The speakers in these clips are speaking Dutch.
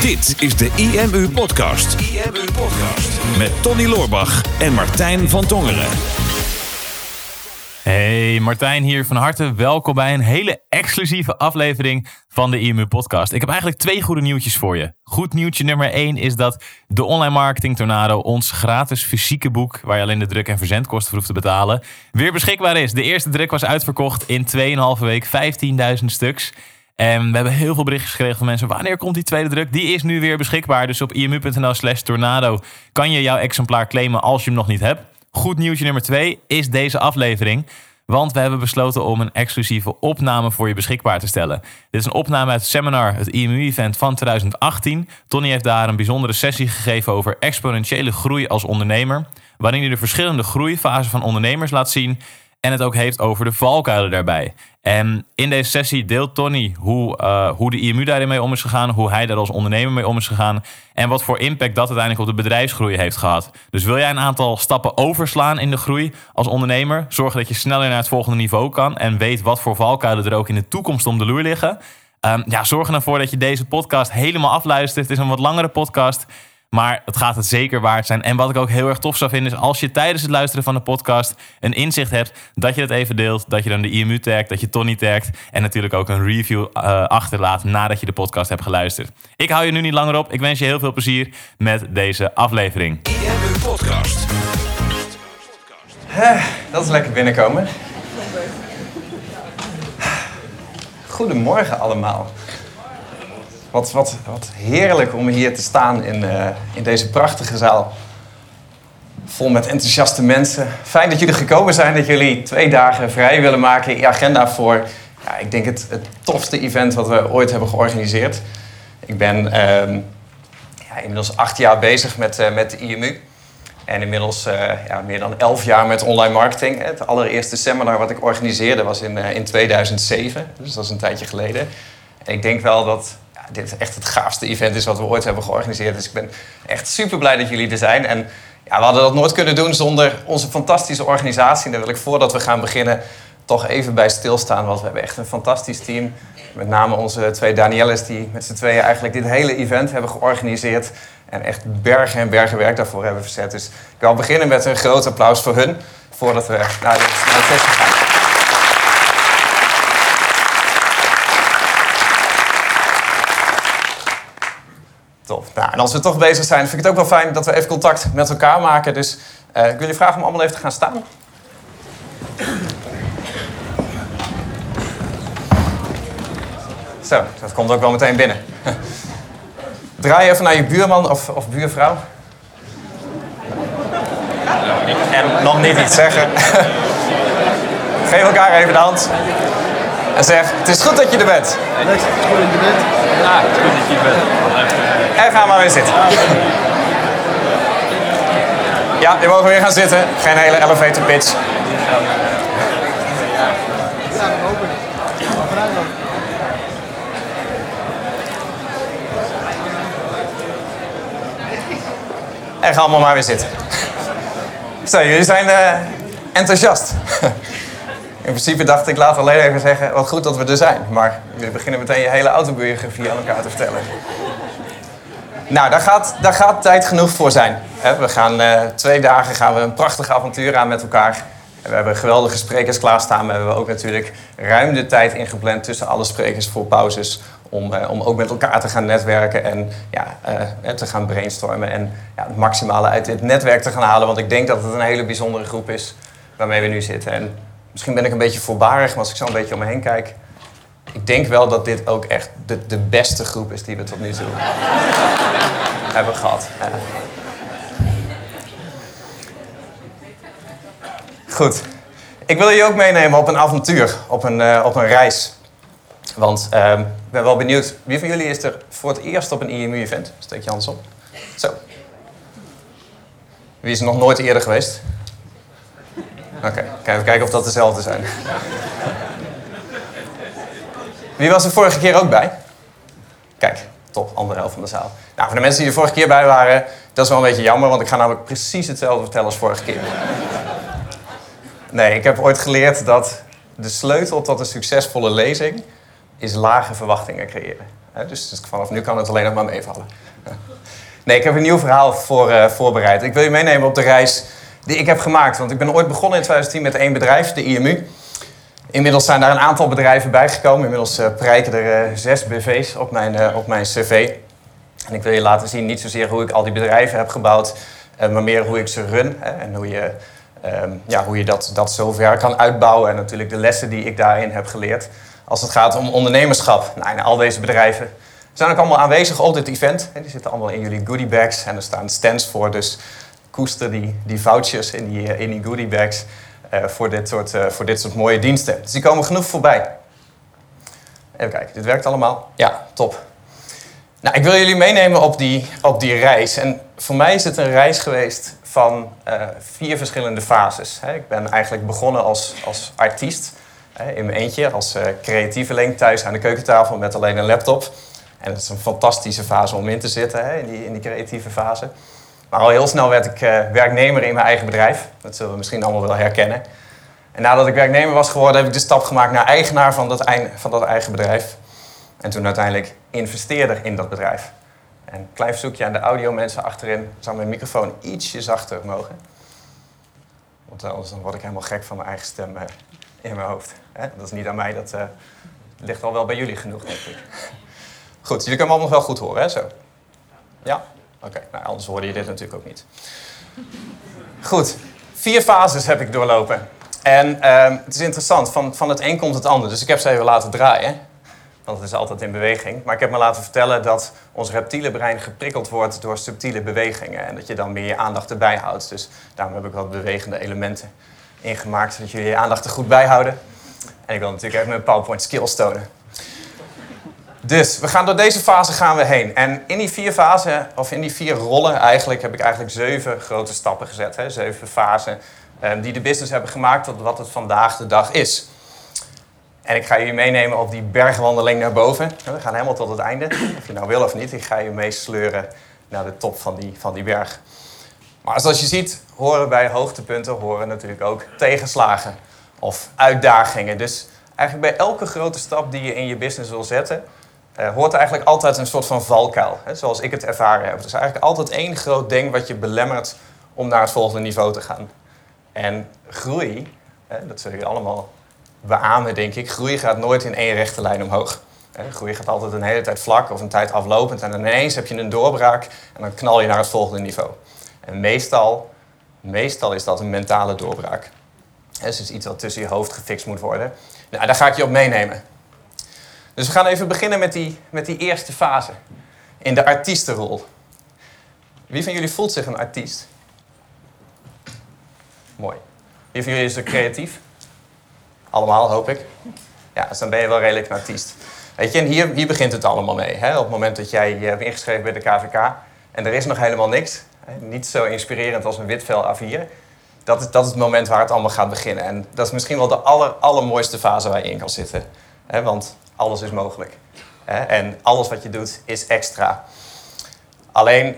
Dit is de IMU Podcast. IMU Podcast. Met Tony Loorbach en Martijn van Tongeren. Hey, Martijn hier van harte. Welkom bij een hele exclusieve aflevering van de IMU Podcast. Ik heb eigenlijk twee goede nieuwtjes voor je. Goed nieuwtje nummer 1 is dat de Online Marketing Tornado, ons gratis fysieke boek, waar je alleen de druk- en verzendkosten voor hoeft te betalen, weer beschikbaar is. De eerste druk was uitverkocht in 2,5 week, 15.000 stuks. En we hebben heel veel berichtjes gekregen van mensen. Wanneer komt die tweede druk? Die is nu weer beschikbaar. Dus op imu.nl slash tornado kan je jouw exemplaar claimen als je hem nog niet hebt. Goed nieuwtje nummer twee is deze aflevering. Want we hebben besloten om een exclusieve opname voor je beschikbaar te stellen. Dit is een opname uit het seminar, het IMU-event van 2018. Tony heeft daar een bijzondere sessie gegeven over exponentiële groei als ondernemer. Waarin hij de verschillende groeifasen van ondernemers laat zien. En het ook heeft over de valkuilen daarbij. En in deze sessie deelt Tony hoe, uh, hoe de IMU daarin mee om is gegaan, hoe hij daar als ondernemer mee om is gegaan en wat voor impact dat uiteindelijk op de bedrijfsgroei heeft gehad. Dus wil jij een aantal stappen overslaan in de groei als ondernemer, zorgen dat je sneller naar het volgende niveau kan en weet wat voor valkuilen er ook in de toekomst om de loer liggen. Um, ja, zorg ervoor dat je deze podcast helemaal afluistert. Het is een wat langere podcast. Maar het gaat het zeker waard zijn. En wat ik ook heel erg tof zou vinden is als je tijdens het luisteren van de podcast een inzicht hebt, dat je het even deelt. Dat je dan de IMU tagt, dat je Tony tagt. En natuurlijk ook een review uh, achterlaat nadat je de podcast hebt geluisterd. Ik hou je nu niet langer op. Ik wens je heel veel plezier met deze aflevering. IMU Podcast. Dat is lekker binnenkomen. Goedemorgen allemaal. Wat, wat, wat heerlijk om hier te staan in, uh, in deze prachtige zaal. Vol met enthousiaste mensen. Fijn dat jullie gekomen zijn, dat jullie twee dagen vrij willen maken je agenda voor, ja, ik denk het, het tofste event wat we ooit hebben georganiseerd. Ik ben uh, ja, inmiddels acht jaar bezig met, uh, met de IMU. En inmiddels uh, ja, meer dan elf jaar met online marketing. Het allereerste seminar wat ik organiseerde was in, in 2007. Dus dat is een tijdje geleden. En ik denk wel dat dit echt het gaafste event is wat we ooit hebben georganiseerd. Dus ik ben echt super blij dat jullie er zijn. En ja, we hadden dat nooit kunnen doen zonder onze fantastische organisatie. En daar wil ik voordat we gaan beginnen toch even bij stilstaan. Want we hebben echt een fantastisch team. Met name onze twee Danielles die met z'n tweeën eigenlijk dit hele event hebben georganiseerd. En echt bergen en bergen werk daarvoor hebben verzet. Dus ik wil beginnen met een groot applaus voor hun. Voordat we naar de, naar de sessie gaan. Top. Nou, en als we toch bezig zijn, vind ik het ook wel fijn dat we even contact met elkaar maken. Dus uh, ik wil je vragen om allemaal even te gaan staan. Zo, dat komt ook wel meteen binnen. Draai even naar je buurman of, of buurvrouw. En nog niet iets zeggen. Geef elkaar even de hand. En zeg, het is goed dat je er bent. Het is goed dat je bent. Ja, het is goed dat je er bent. En ga maar weer zitten. Ja, je mogen weer gaan zitten. Geen hele elevator pitch. En ga allemaal maar weer zitten. Zo, jullie zijn uh, enthousiast. In principe dacht ik, laat alleen even zeggen, wat goed dat we er zijn. Maar jullie beginnen meteen je hele autobiografie aan elkaar te vertellen. Nou, daar gaat, daar gaat tijd genoeg voor zijn. We gaan uh, twee dagen gaan we een prachtig avontuur aan met elkaar. We hebben geweldige sprekers klaarstaan. We hebben ook natuurlijk ruim de tijd ingepland tussen alle sprekers voor pauzes. Om, uh, om ook met elkaar te gaan netwerken en ja, uh, te gaan brainstormen. En ja, het maximale uit dit netwerk te gaan halen. Want ik denk dat het een hele bijzondere groep is waarmee we nu zitten. En misschien ben ik een beetje voorbarig, maar als ik zo een beetje om me heen kijk. Ik denk wel dat dit ook echt de, de beste groep is die we tot nu toe hebben gehad. Goed. Ik wil je ook meenemen op een avontuur, op een, uh, op een reis. Want uh, ik ben wel benieuwd, wie van jullie is er voor het eerst op een IMU-event? Steek je hand op. Zo. Wie is er nog nooit eerder geweest? Oké, okay. even kijken of dat dezelfde zijn. Wie was er vorige keer ook bij? Kijk, top, anderhalf van de zaal. Nou, voor de mensen die er vorige keer bij waren, dat is wel een beetje jammer, want ik ga namelijk precies hetzelfde vertellen als vorige keer. Nee, ik heb ooit geleerd dat de sleutel tot een succesvolle lezing is lage verwachtingen creëren. Dus dus vanaf nu kan het alleen nog maar meevallen. Nee, ik heb een nieuw verhaal voor, eh, voorbereid. Ik wil je meenemen op de reis die ik heb gemaakt. Want ik ben ooit begonnen in 2010 met één bedrijf, de IMU. Inmiddels zijn daar een aantal bedrijven bijgekomen. Inmiddels eh, prijken er eh, zes BV's op mijn, eh, op mijn cv. En ik wil je laten zien niet zozeer hoe ik al die bedrijven heb gebouwd, maar meer hoe ik ze run. En hoe je, ehm, ja, hoe je dat, dat zover kan uitbouwen. En natuurlijk de lessen die ik daarin heb geleerd. Als het gaat om ondernemerschap. Nou, al deze bedrijven zijn ook allemaal aanwezig op dit event. Die zitten allemaal in jullie goodie bags. En er staan stands voor. Dus koester die, die vouchers in die, in die goodie bags. Eh, voor, dit soort, eh, voor dit soort mooie diensten. Dus die komen genoeg voorbij. Even kijken, dit werkt allemaal? Ja, top. Nou, ik wil jullie meenemen op die, op die reis. En voor mij is het een reis geweest van eh, vier verschillende fases. Ik ben eigenlijk begonnen als, als artiest. In mijn eentje, als creatieveling thuis aan de keukentafel met alleen een laptop. En het is een fantastische fase om in te zitten, in, die, in die creatieve fase. Maar al heel snel werd ik eh, werknemer in mijn eigen bedrijf. Dat zullen we misschien allemaal wel herkennen. En nadat ik werknemer was geworden, heb ik de stap gemaakt naar eigenaar van dat, van dat eigen bedrijf. En toen uiteindelijk investeerder in dat bedrijf. En een klein verzoekje aan de audiomensen achterin. Zou mijn microfoon ietsje zachter mogen? Want anders dan word ik helemaal gek van mijn eigen stem eh, in mijn hoofd. Dat is niet aan mij, dat eh, ligt al wel bij jullie genoeg, denk ik. Goed, jullie kunnen me allemaal nog wel goed horen, hè? Zo. Ja? Oké, nou, anders hoorde je dit natuurlijk ook niet. Goed, vier fases heb ik doorlopen. En ehm, het is interessant, van, van het een komt het ander. Dus ik heb ze even laten draaien. Want het is altijd in beweging. Maar ik heb me laten vertellen dat ons reptiele brein geprikkeld wordt door subtiele bewegingen. En dat je dan meer je aandacht erbij houdt. Dus daarom heb ik wat bewegende elementen ingemaakt. Zodat jullie je aandacht er goed bij houden. En ik wil natuurlijk even mijn PowerPoint skills tonen. Dus we gaan door deze fase gaan we heen. En in die vier fasen, of in die vier rollen eigenlijk, heb ik eigenlijk zeven grote stappen gezet. Hè? Zeven fasen eh, die de business hebben gemaakt tot wat het vandaag de dag is. En ik ga jullie meenemen op die bergwandeling naar boven. We gaan helemaal tot het einde. Of je nou wil of niet, ik ga je meesleuren naar de top van die, van die berg. Maar zoals je ziet, horen bij hoogtepunten horen natuurlijk ook tegenslagen of uitdagingen. Dus eigenlijk bij elke grote stap die je in je business wil zetten, eh, hoort eigenlijk altijd een soort van valkuil. Hè, zoals ik het ervaren heb. Er is eigenlijk altijd één groot ding wat je belemmert om naar het volgende niveau te gaan. En groei, hè, dat zullen jullie allemaal beamen, denk ik. Groei gaat nooit in één rechte lijn omhoog. Hè, Groei gaat altijd een hele tijd vlak of een tijd aflopend. En dan ineens heb je een doorbraak en dan knal je naar het volgende niveau. En meestal, meestal is dat een mentale doorbraak. Hè, Dus iets wat tussen je hoofd gefixt moet worden. Nou, daar ga ik je op meenemen. Dus we gaan even beginnen met die, met die eerste fase. In de artiestenrol. Wie van jullie voelt zich een artiest? Mooi. Wie van jullie is er creatief? Allemaal, hoop ik. Ja, dus dan ben je wel redelijk een artiest. Weet je, en hier, hier begint het allemaal mee. Hè? Op het moment dat jij je hebt ingeschreven bij de KVK en er is nog helemaal niks, hè? niet zo inspirerend als een wit vel A4, dat is, dat is het moment waar het allemaal gaat beginnen. En dat is misschien wel de aller, allermooiste fase waar je in kan zitten. Hè? Want alles is mogelijk. Hè? En alles wat je doet is extra. Alleen,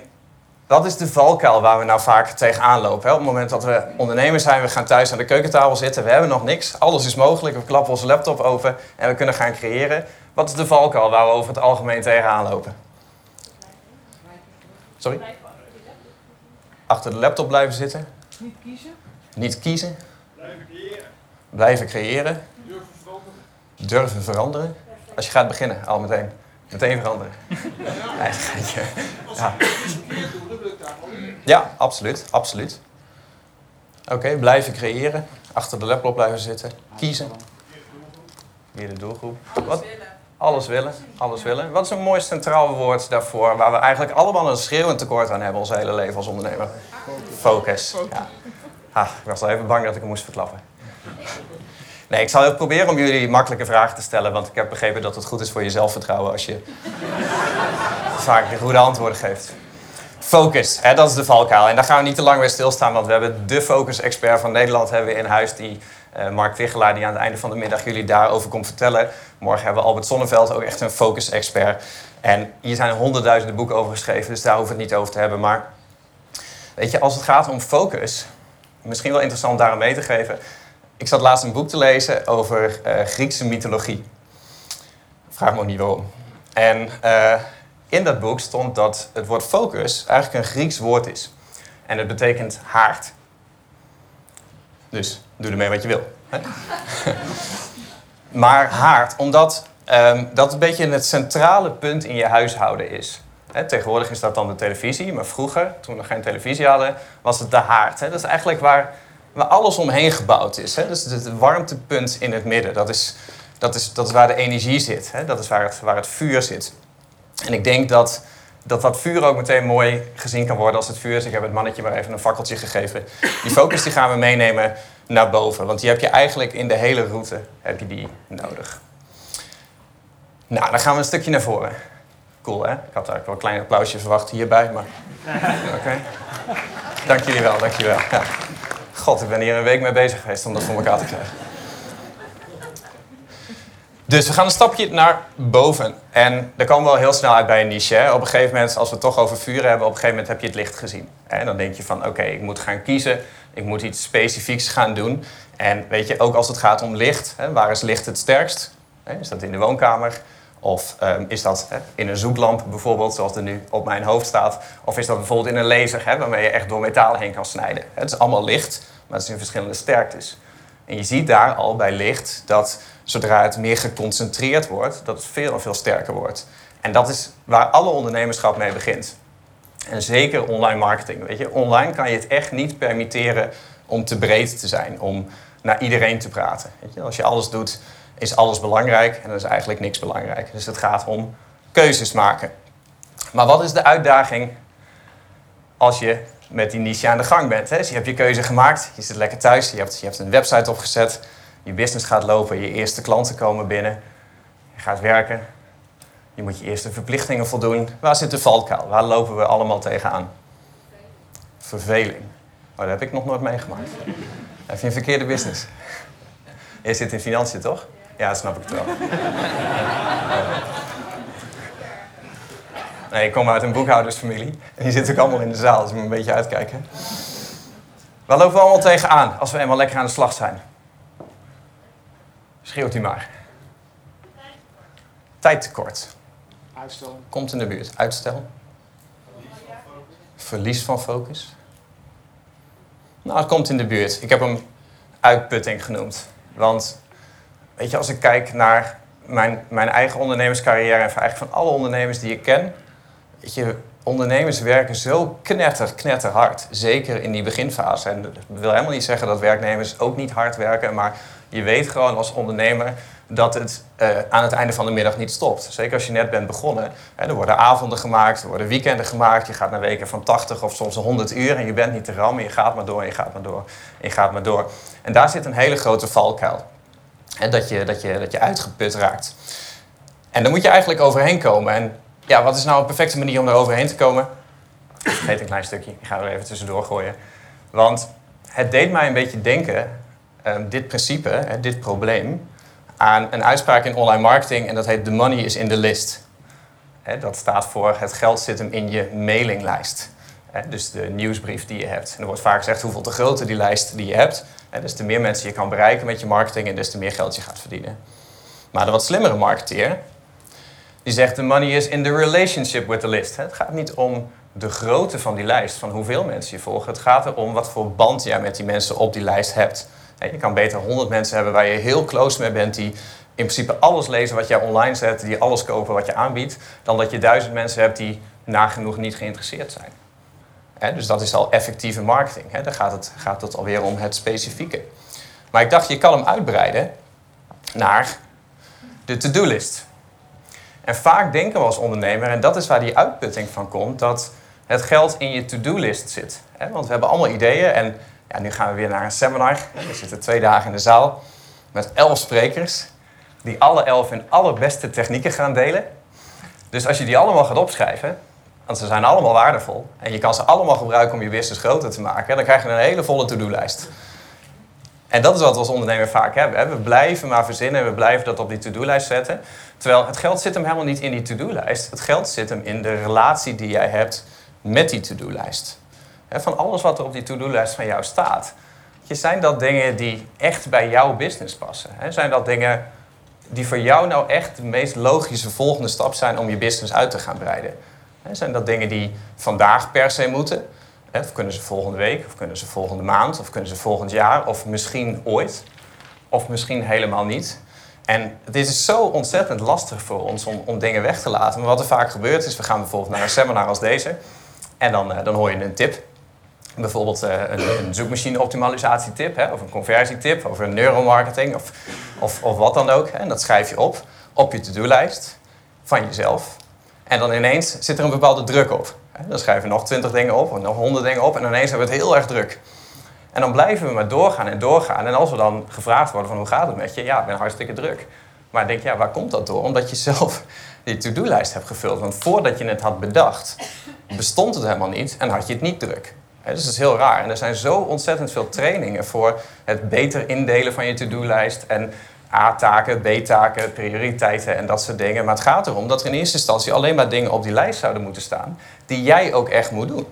dat is de valkuil waar we nou vaak tegenaan lopen. Hè? Op het moment dat we ondernemers zijn, we gaan thuis aan de keukentafel zitten, we hebben nog niks, alles is mogelijk, we klappen onze laptop open en we kunnen gaan creëren. Wat is de valkuil waar we over het algemeen tegenaan lopen? Sorry? Achter de laptop blijven zitten? Niet kiezen. Niet kiezen? Blijven creëren. Blijven creëren? Durven veranderen. Durven veranderen? Als je gaat beginnen, al meteen. Meteen veranderen. Ja. Niet. Ja, absoluut, absoluut. Oké, blijven creëren. Achter de laptop blijven zitten. Kiezen. Weer de doelgroep. Wat? Alles willen. Alles willen. Wat is een mooi centraal woord daarvoor, waar we eigenlijk allemaal een schreeuwend tekort aan hebben ons hele leven als ondernemer? Focus. Ja. Ah, ik was al even bang dat ik hem moest verklappen. Nee, ik zal proberen om jullie makkelijke vragen te stellen, want ik heb begrepen dat het goed is voor je zelfvertrouwen als je vaak de goede antwoorden geeft. Focus, hè, dat is de valkuil. En daar gaan we niet te lang bij stilstaan, want we hebben de focus-expert van Nederland hebben we in huis, die eh, Mark Wichelaar, die aan het einde van de middag jullie daarover komt vertellen. Morgen hebben we Albert Sonneveld, ook echt een focus-expert. En hier zijn honderdduizenden boeken over geschreven, dus daar we het niet over te hebben. Maar weet je, als het gaat om focus, misschien wel interessant daarom mee te geven. Ik zat laatst een boek te lezen over eh, Griekse mythologie. Vraag me ook niet waarom. En eh, in dat boek stond dat het woord focus eigenlijk een Grieks woord is. En het betekent haard. Dus doe ermee wat je wil. Hè? maar haard, omdat ehm, dat een beetje het centrale punt in je huishouden is. Hè, tegenwoordig is dat dan de televisie, maar vroeger, toen we nog geen televisie hadden, was het de haard. Hè? Dat is eigenlijk waar, waar alles omheen gebouwd is. Hè? Dus het warmtepunt in het midden, dat is, dat is, dat is waar de energie zit. Hè? Dat is waar het, waar het vuur zit. En ik denk dat, dat dat vuur ook meteen mooi gezien kan worden als het vuur is. Ik heb het mannetje maar even een fakkeltje gegeven. Die focus die gaan we meenemen naar boven. Want die heb je eigenlijk in de hele route heb je die nodig. Nou, dan gaan we een stukje naar voren. Cool, hè? Ik had eigenlijk wel een klein applausje verwacht hierbij, maar... Oké. Dank jullie wel, dank jullie wel. Ja. God, ik ben hier een week mee bezig geweest om dat voor elkaar te krijgen. Dus we gaan een stapje naar boven. En daar komen we wel heel snel uit bij een niche. Hè? Op een gegeven moment, als we het toch over vuren hebben, op een gegeven moment heb je het licht gezien. En dan denk je van, oké, ik moet gaan kiezen. Ik moet iets specifieks gaan doen. En weet je, ook als het gaat om licht, hè, waar is licht het sterkst? Is dat in de woonkamer? Of um, is dat hè, in een zoeklamp bijvoorbeeld, zoals er nu op mijn hoofd staat? Of is dat bijvoorbeeld in een laser, hè, waarmee je echt door metalen heen kan snijden? Het is allemaal licht, maar het is in verschillende sterktes. En je ziet daar al bij licht dat zodra het meer geconcentreerd wordt, dat het veel en veel sterker wordt. En dat is waar alle ondernemerschap mee begint. En zeker online marketing. Weet je, online kan je het echt niet permitteren om te breed te zijn, om naar iedereen te praten. Weet je, als je alles doet, is alles belangrijk en dan is eigenlijk niks belangrijk. Dus het gaat om keuzes maken. Maar wat is de uitdaging als je met die niche aan de gang bent? Hè? Dus je hebt je keuze gemaakt, je zit lekker thuis, je hebt, je hebt een website opgezet, je business gaat lopen, je eerste klanten komen binnen, je gaat werken, je moet je eerste verplichtingen voldoen. Waar zit de valkuil? Waar lopen we allemaal tegenaan? Verveling. Oh, dat heb ik nog nooit meegemaakt. Heb je een verkeerde business? Je zit in financiën, toch? Ja, dat snap ik het wel. Nee, ik kom uit een boekhoudersfamilie. En die zitten ook allemaal in de zaal, dus ik moet een beetje uitkijken. Waar lopen we allemaal tegenaan als we eenmaal lekker aan de slag zijn? Schreeuwt u maar. Tijdtekort. Uitstel. Komt in de buurt. Uitstel. Verlies van focus. Nou, het komt in de buurt. Ik heb hem uitputting genoemd. Want, weet je, als ik kijk naar mijn, mijn eigen ondernemerscarrière... en eigenlijk van alle ondernemers die ik ken... Weet je, ondernemers werken zo knetter, knetter hard. Zeker in die beginfase. En dat wil helemaal niet zeggen dat werknemers ook niet hard werken... maar je weet gewoon als ondernemer dat het uh, aan het einde van de middag niet stopt. Zeker als je net bent begonnen. Hè, er worden avonden gemaakt, er worden weekenden gemaakt. Je gaat naar weken van 80 of soms 100 uur en je bent niet te rammen. Je gaat maar door, je gaat maar door, je gaat maar door. En daar zit een hele grote valkuil. Hè, dat, je, dat, je, dat je uitgeput raakt. En daar moet je eigenlijk overheen komen. En ja, wat is nou een perfecte manier om daar overheen te komen? Ik vergeet een klein stukje, ik ga er even tussendoor gooien. Want het deed mij een beetje denken, um, dit principe, hè, dit probleem aan een uitspraak in online marketing en dat heet the money is in the list. dat staat voor het geld zit hem in je mailinglijst. Dus de nieuwsbrief die je hebt. En er wordt vaak gezegd hoeveel te groter die lijst die je hebt. dus te meer mensen je kan bereiken met je marketing en dus te meer geld je gaat verdienen. Maar de wat slimmere marketeer, die zegt the money is in the relationship with the list. Het gaat niet om de grootte van die lijst, van hoeveel mensen je volgen. Het gaat erom wat voor band jij met die mensen op die lijst hebt. Je kan beter 100 mensen hebben waar je heel close mee bent, die in principe alles lezen wat jij online zet, die alles kopen wat je aanbiedt, dan dat je duizend mensen hebt die nagenoeg niet geïnteresseerd zijn. Dus dat is al effectieve marketing. Dan gaat het, gaat het alweer om het specifieke. Maar ik dacht, je kan hem uitbreiden naar de to-do-list. En vaak denken we als ondernemer, en dat is waar die uitputting van komt, dat het geld in je to-do-list zit. Want we hebben allemaal ideeën en ja, nu gaan we weer naar een seminar. We zitten twee dagen in de zaal met elf sprekers. Die alle elf hun allerbeste technieken gaan delen. Dus als je die allemaal gaat opschrijven, want ze zijn allemaal waardevol. En je kan ze allemaal gebruiken om je business groter te maken. Dan krijg je een hele volle to-do-lijst. En dat is wat we als ondernemer vaak hebben. We blijven maar verzinnen en we blijven dat op die to-do-lijst zetten. Terwijl het geld zit hem helemaal niet in die to-do-lijst. Het geld zit hem in de relatie die jij hebt met die to-do-lijst van alles wat er op die to-do-lijst van jou staat. Zijn dat dingen die echt bij jouw business passen? Zijn dat dingen die voor jou nou echt de meest logische volgende stap zijn om je business uit te gaan breiden? Zijn dat dingen die vandaag per se moeten? Of kunnen ze volgende week, of kunnen ze volgende maand, of kunnen ze volgend jaar, of misschien ooit, of misschien helemaal niet? En het is zo ontzettend lastig voor ons om, om dingen weg te laten. Maar wat er vaak gebeurt is, we gaan bijvoorbeeld naar een seminar als deze. En dan, eh, dan hoor je een tip. Bijvoorbeeld eh, een, een zoekmachine optimalisatietip, hè, of een conversietip, of een neuromarketing, of, of, of wat dan ook. En dat schrijf je op, op je to-do-lijst van jezelf. En dan ineens zit er een bepaalde druk op. Dan schrijven we nog twintig dingen op, of nog honderd dingen op, en ineens hebben we het heel erg druk. En dan blijven we maar doorgaan en doorgaan. En als we dan gevraagd worden van hoe gaat het met je? Ja, ik ben hartstikke druk. Maar ik denk, ja, waar komt dat door? Omdat je zelf die to-do-lijst hebt gevuld. Want voordat je het had bedacht, bestond het helemaal niet en had je het niet druk. Dus dat is heel raar. En er zijn zo ontzettend veel trainingen voor het beter indelen van je to-do-lijst. En A-taken, B-taken, prioriteiten en dat soort dingen. Maar het gaat erom dat er in eerste instantie alleen maar dingen op die lijst zouden moeten staan die jij ook echt moet doen.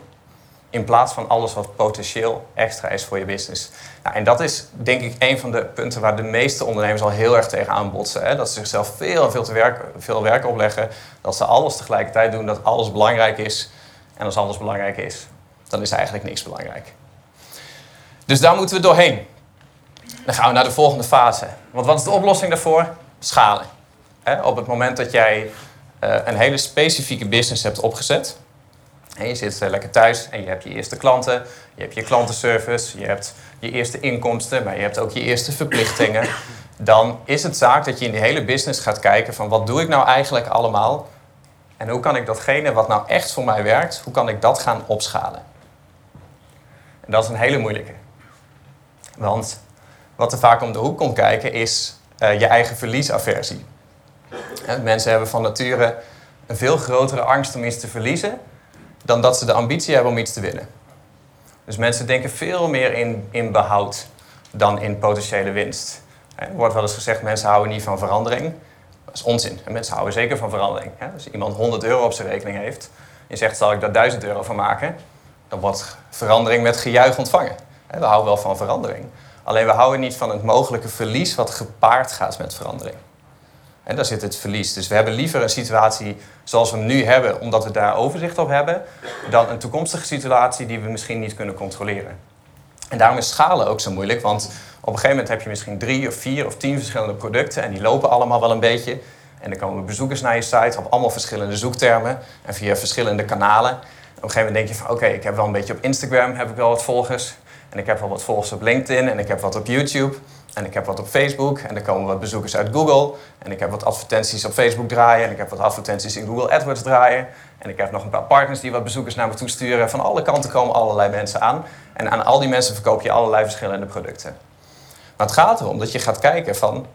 In plaats van alles wat potentieel extra is voor je business. Nou, en dat is denk ik een van de punten waar de meeste ondernemers al heel erg tegen botsen. Hè? Dat ze zichzelf veel en veel, te werk, veel werk opleggen. Dat ze alles tegelijkertijd doen, dat alles belangrijk is. En als alles belangrijk is, dan is eigenlijk niks belangrijk. Dus daar moeten we doorheen. Dan gaan we naar de volgende fase. Want wat is de oplossing daarvoor? Schalen. Op het moment dat jij eh, een hele specifieke business hebt opgezet, en je zit eh, lekker thuis en je hebt je eerste klanten, je hebt je klantenservice, je hebt je eerste inkomsten, maar je hebt ook je eerste verplichtingen. Dan is het zaak dat je in die hele business gaat kijken van wat doe ik nou eigenlijk allemaal en hoe kan ik datgene wat nou echt voor mij werkt, hoe kan ik dat gaan opschalen? En dat is een hele moeilijke. Want wat er vaak om de hoek komt kijken is uh, je eigen verliesaversie. Mensen hebben van nature een veel grotere angst om iets te verliezen dan dat ze de ambitie hebben om iets te winnen. Dus mensen denken veel meer in, in behoud dan in potentiële winst. Er wordt wel eens gezegd, mensen houden niet van verandering. Dat is onzin. En mensen houden zeker van verandering. Als iemand 100 euro op zijn rekening heeft... en zegt, zal ik daar 1000 euro van maken... dan wordt verandering met gejuich ontvangen. We houden wel van verandering. Alleen we houden niet van het mogelijke verlies... wat gepaard gaat met verandering. En daar zit het verlies. Dus we hebben liever een situatie zoals we hem nu hebben, omdat we daar overzicht op hebben, dan een toekomstige situatie die we misschien niet kunnen controleren. En daarom is schalen ook zo moeilijk, want op een gegeven moment heb je misschien drie of vier of tien verschillende producten en die lopen allemaal wel een beetje. En dan komen bezoekers naar je site op allemaal verschillende zoektermen en via verschillende kanalen. En op een gegeven moment denk je van oké, ik heb wel een beetje op Instagram heb ik wel wat volgers. En ik heb wel wat volgers op LinkedIn en ik heb wat op YouTube. En ik heb wat op Facebook en er komen wat bezoekers uit Google. En ik heb wat advertenties op Facebook draaien. En ik heb wat advertenties in Google AdWords draaien. En ik heb nog een paar partners die wat bezoekers naar me toe sturen. Van alle kanten komen allerlei mensen aan. En aan al die mensen verkoop je allerlei verschillende producten. Maar het gaat erom dat je gaat kijken van...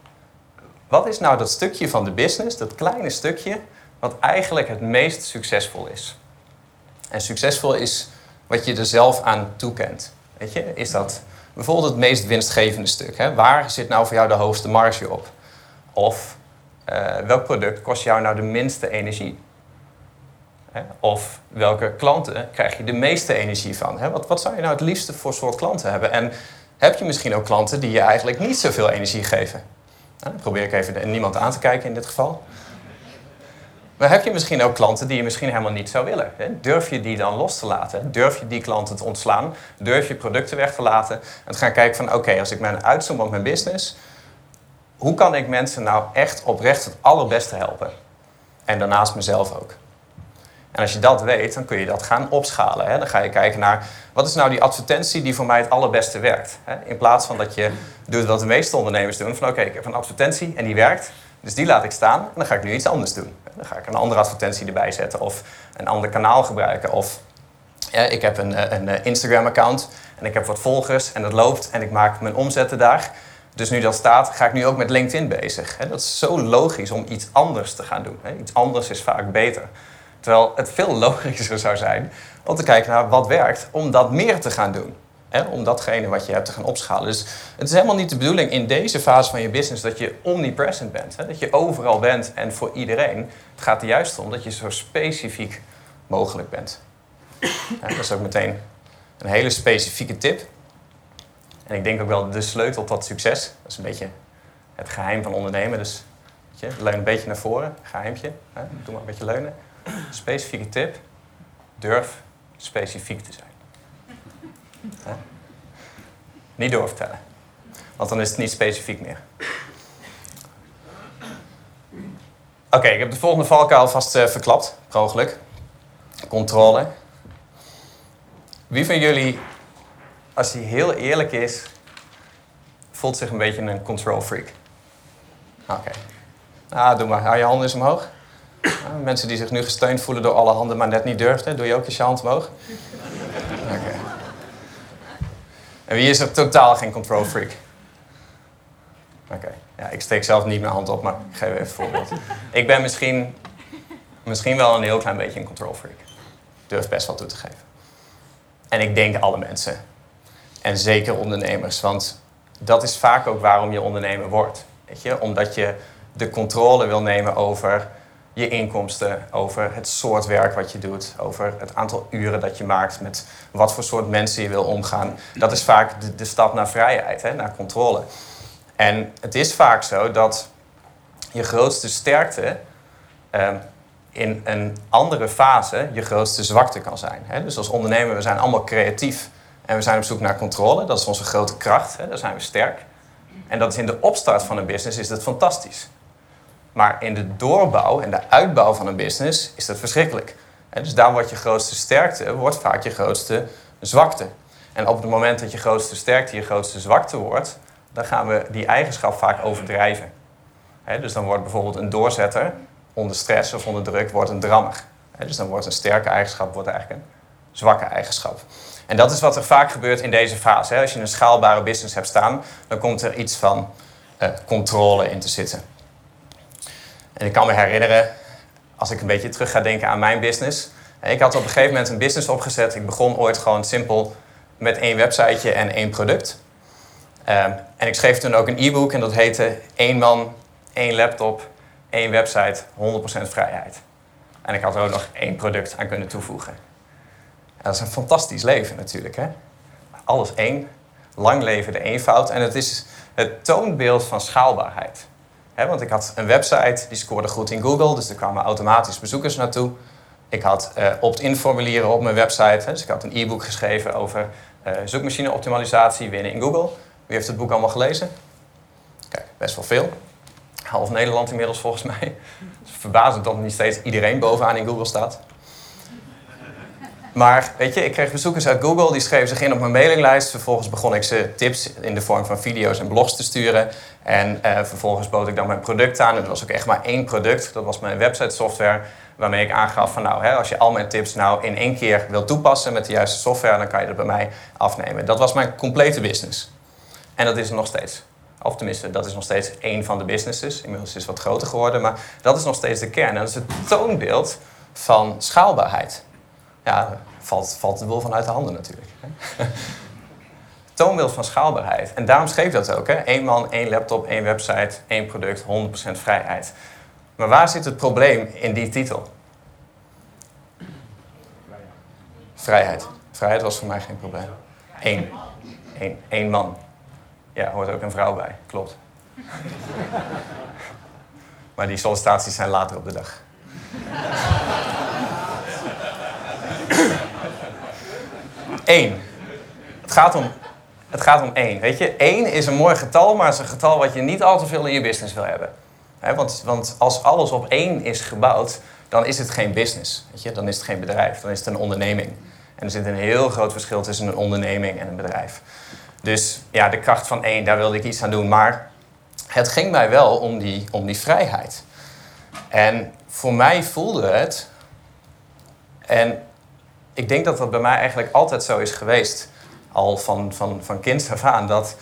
Wat is nou dat stukje van de business, dat kleine stukje... wat eigenlijk het meest succesvol is? En succesvol is wat je er zelf aan toekent. Is dat bijvoorbeeld het meest winstgevende stuk. Hè? Waar zit nou voor jou de hoogste marge op? Of uh, welk product kost jou nou de minste energie? Hè? Of welke klanten krijg je de meeste energie van? Hè? Wat, wat zou je nou het liefste voor soort klanten hebben? En heb je misschien ook klanten die je eigenlijk niet zoveel energie geven? Nou, probeer ik even niemand aan te kijken in dit geval. Maar heb je misschien ook klanten die je misschien helemaal niet zou willen? Durf je die dan los te laten? Durf je die klanten te ontslaan? Durf je producten weg te laten? En te gaan kijken van oké, als ik mijn uitzoom op mijn business... hoe kan ik mensen nou echt oprecht het allerbeste helpen? En daarnaast mezelf ook. En als je dat weet, dan kun je dat gaan opschalen. Hè? Dan ga je kijken naar, wat is nou die advertentie die voor mij het allerbeste werkt? Hè? In plaats van dat je doet wat de meeste ondernemers doen. Van oké, ik heb een advertentie en die werkt. Dus die laat ik staan en dan ga ik nu iets anders doen. Dan ga ik een andere advertentie erbij zetten of een ander kanaal gebruiken. Of ik heb een, een Instagram-account en ik heb wat volgers en dat loopt en ik maak mijn omzetten daar. Dus nu dat staat, ga ik nu ook met LinkedIn bezig. Dat is zo logisch om iets anders te gaan doen. Iets anders is vaak beter. Terwijl het veel logischer zou zijn om te kijken naar wat werkt om dat meer te gaan doen. Hè, om datgene wat je hebt te gaan opschalen. Dus het is helemaal niet de bedoeling in deze fase van je business dat je omnipresent bent. Hè, dat je overal bent en voor iedereen. Het gaat er juist om dat je zo specifiek mogelijk bent. Dat is ook meteen een hele specifieke tip. En ik denk ook wel de sleutel tot succes. Dat is een beetje het geheim van ondernemen. Dus je, leun een beetje naar voren, geheimpje. Hè? Doe maar een beetje leunen. Specifieke tip. Durf specifiek te zijn. Hè? Niet doorvertellen. Want dan is het niet specifiek meer. Oké, ik heb de volgende valkuil vast eh, verklapt, per. Controle. Wie van jullie, als hij heel eerlijk is, voelt zich een beetje een control freak? Oké. Ah, doe maar. Hou je handen eens omhoog. Ah, mensen die zich nu gesteund voelen door alle handen, maar net niet durfden, doe je ook eens je hand omhoog? Oké. En wie is er totaal geen control freak? Oké. Ja, ik steek zelf niet mijn hand op, maar ik geef even een voorbeeld. Ik ben misschien, misschien wel een heel klein beetje een control freak. Durf best wel toe te geven. En ik denk alle mensen. En zeker ondernemers. Want dat is vaak ook waarom je ondernemer wordt. Weet je? Omdat je de controle wil nemen over je inkomsten, over het soort werk wat je doet, over het aantal uren dat je maakt, met wat voor soort mensen je wil omgaan. Dat is vaak de, stap naar vrijheid, hè, naar controle. En het is vaak zo dat je grootste sterkte ehm, in een andere fase je grootste zwakte kan zijn. Hè? Dus als ondernemer, we zijn allemaal creatief en we zijn op zoek naar controle. Dat is onze grote kracht, hè? daar zijn we sterk. En dat is in de opstart van een business is dat fantastisch. Maar in de doorbouw en de uitbouw van een business is dat verschrikkelijk. Dus daar wordt je grootste sterkte, wordt vaak je grootste zwakte. En op het moment dat je grootste sterkte je grootste zwakte wordt, dan gaan we die eigenschap vaak overdrijven. Dus dan wordt bijvoorbeeld een doorzetter onder stress of onder druk wordt een drammer. Dus dan wordt een sterke eigenschap wordt eigenlijk een zwakke eigenschap. En dat is wat er vaak gebeurt in deze fase. Als je een schaalbare business hebt staan, dan komt er iets van eh, controle in te zitten. En ik kan me herinneren, als ik een beetje terug ga denken aan mijn business. Ik had op een gegeven moment een business opgezet. Ik begon ooit gewoon simpel met één websiteje en één product. Um, en ik schreef toen ook een e-book en dat heette één man, één laptop, één website, 100% vrijheid. En ik had er ook nog één product aan kunnen toevoegen. En dat is een fantastisch leven natuurlijk. Hè? Alles één, lang leven de eenvoud. En het is het toonbeeld van schaalbaarheid. Want ik had een website, die scoorde goed in Google, dus er kwamen automatisch bezoekers naartoe. Ik had uh, opt-in formulieren op mijn website, dus ik had een e-book geschreven over uh, zoekmachine-optimalisatie winnen in Google. Wie heeft het boek allemaal gelezen? Kijk, best wel veel. Half Nederland inmiddels volgens mij. Het is verbazend dat niet steeds iedereen bovenaan in Google staat. Maar weet je, ik kreeg bezoekers uit Google, die schreven zich in op mijn mailinglijst. Vervolgens begon ik ze tips in de vorm van video's en blogs te sturen. En uh, vervolgens bood ik dan mijn product aan. En dat was ook echt maar één product. Dat was mijn website software. Waarmee ik aangaf van nou, hè, als je al mijn tips nou in één keer wilt toepassen met de juiste software, dan kan je dat bij mij afnemen. Dat was mijn complete business. En dat is er nog steeds. Of tenminste, dat is nog steeds één van de businesses. Inmiddels is het wat groter geworden, maar dat is nog steeds de kern. En dat is het toonbeeld van schaalbaarheid. Ja, valt, valt de wil vanuit de handen natuurlijk. toonbeeld van schaalbaarheid. En daarom schreef dat ook. Hè? Eén man, één laptop, één website, één product, 100% vrijheid. Maar waar zit het probleem in die titel? Vrijheid. Vrijheid was voor mij geen probleem. Eén. Eén, Eén man. Ja, hoort ook een vrouw bij. Klopt. maar die sollicitaties zijn later op de dag. Eén. Het gaat om, het gaat om één. Weet je, één is een mooi getal, maar het is een getal wat je niet al te veel in je business wil hebben. want, want als alles op één is gebouwd, dan is het geen business. Weet je? Dan is het geen bedrijf, dan is het een onderneming. En er zit een heel groot verschil tussen een onderneming en een bedrijf. Dus ja, de kracht van één, daar wilde ik iets aan doen. Maar het ging mij wel om die, om die vrijheid. En voor mij voelde het, en ik denk dat dat bij mij eigenlijk altijd zo is geweest, al van, van, van kind af aan, dat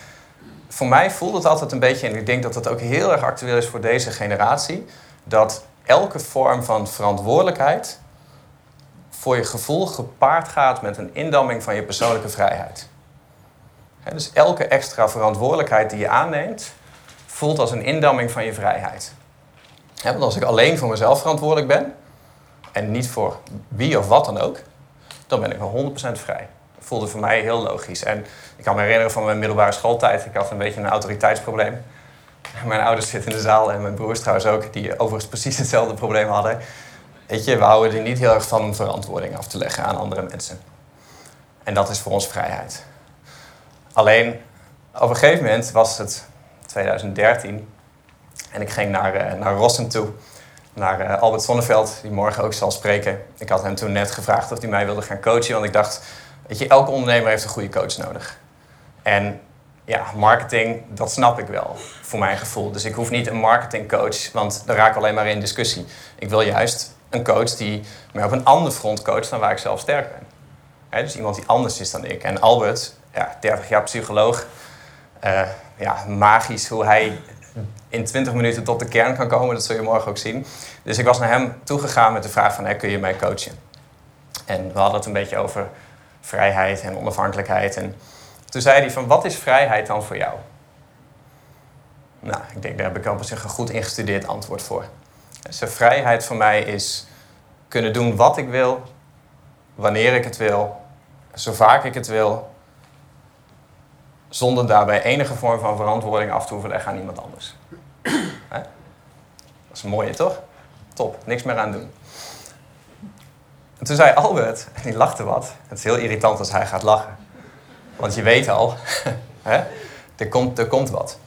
voor mij voelde het altijd een beetje, en ik denk dat dat ook heel erg actueel is voor deze generatie, dat elke vorm van verantwoordelijkheid voor je gevoel gepaard gaat met een indamming van je persoonlijke vrijheid. dus elke extra verantwoordelijkheid die je aanneemt, voelt als een indamming van je vrijheid. want als ik alleen voor mezelf verantwoordelijk ben, en niet voor wie of wat dan ook, dan ben ik wel 100% vrij. Dat voelde voor mij heel logisch. En ik kan me herinneren van mijn middelbare schooltijd, ik had een beetje een autoriteitsprobleem. Mijn ouders zitten in de zaal en mijn broers trouwens ook, die overigens precies hetzelfde probleem hadden. Weet je, we houden er niet heel erg van om verantwoording af te leggen aan andere mensen. En dat is voor ons vrijheid. Alleen, op een gegeven moment was het 2013 en ik ging naar, uh, naar Rossum toe, naar uh, Albert Sonneveld, die morgen ook zal spreken. Ik had hem toen net gevraagd of hij mij wilde gaan coachen, want ik dacht, weet je, elke ondernemer heeft een goede coach nodig. En ja, marketing, dat snap ik wel, voor mijn gevoel. Dus ik hoef niet een marketingcoach, want dan raak ik alleen maar in discussie. Ik wil juist een coach die mij op een ander front coacht dan waar ik zelf sterk ben. dus iemand die anders is dan ik. En Albert, ja, 30 jaar psycholoog, uh, ja, magisch hoe hij in 20 minuten tot de kern kan komen. Dat zul je morgen ook zien. Dus ik was naar hem toegegaan met de vraag van, kun je mij coachen? En we hadden het een beetje over vrijheid en onafhankelijkheid. En toen zei hij van, wat is vrijheid dan voor jou? Nou, ik denk, daar heb ik al een goed ingestudeerd antwoord voor. Dus vrijheid voor mij is kunnen doen wat ik wil, wanneer ik het wil, zo vaak ik het wil, zonder daarbij enige vorm van verantwoording af te hoeven leggen aan iemand anders. Dat is een mooie, toch? Top, niks meer aan doen. En toen zei Albert, en die lachte wat. Het is heel irritant als hij gaat lachen. Want je weet al, hè? Er, komt, er komt wat.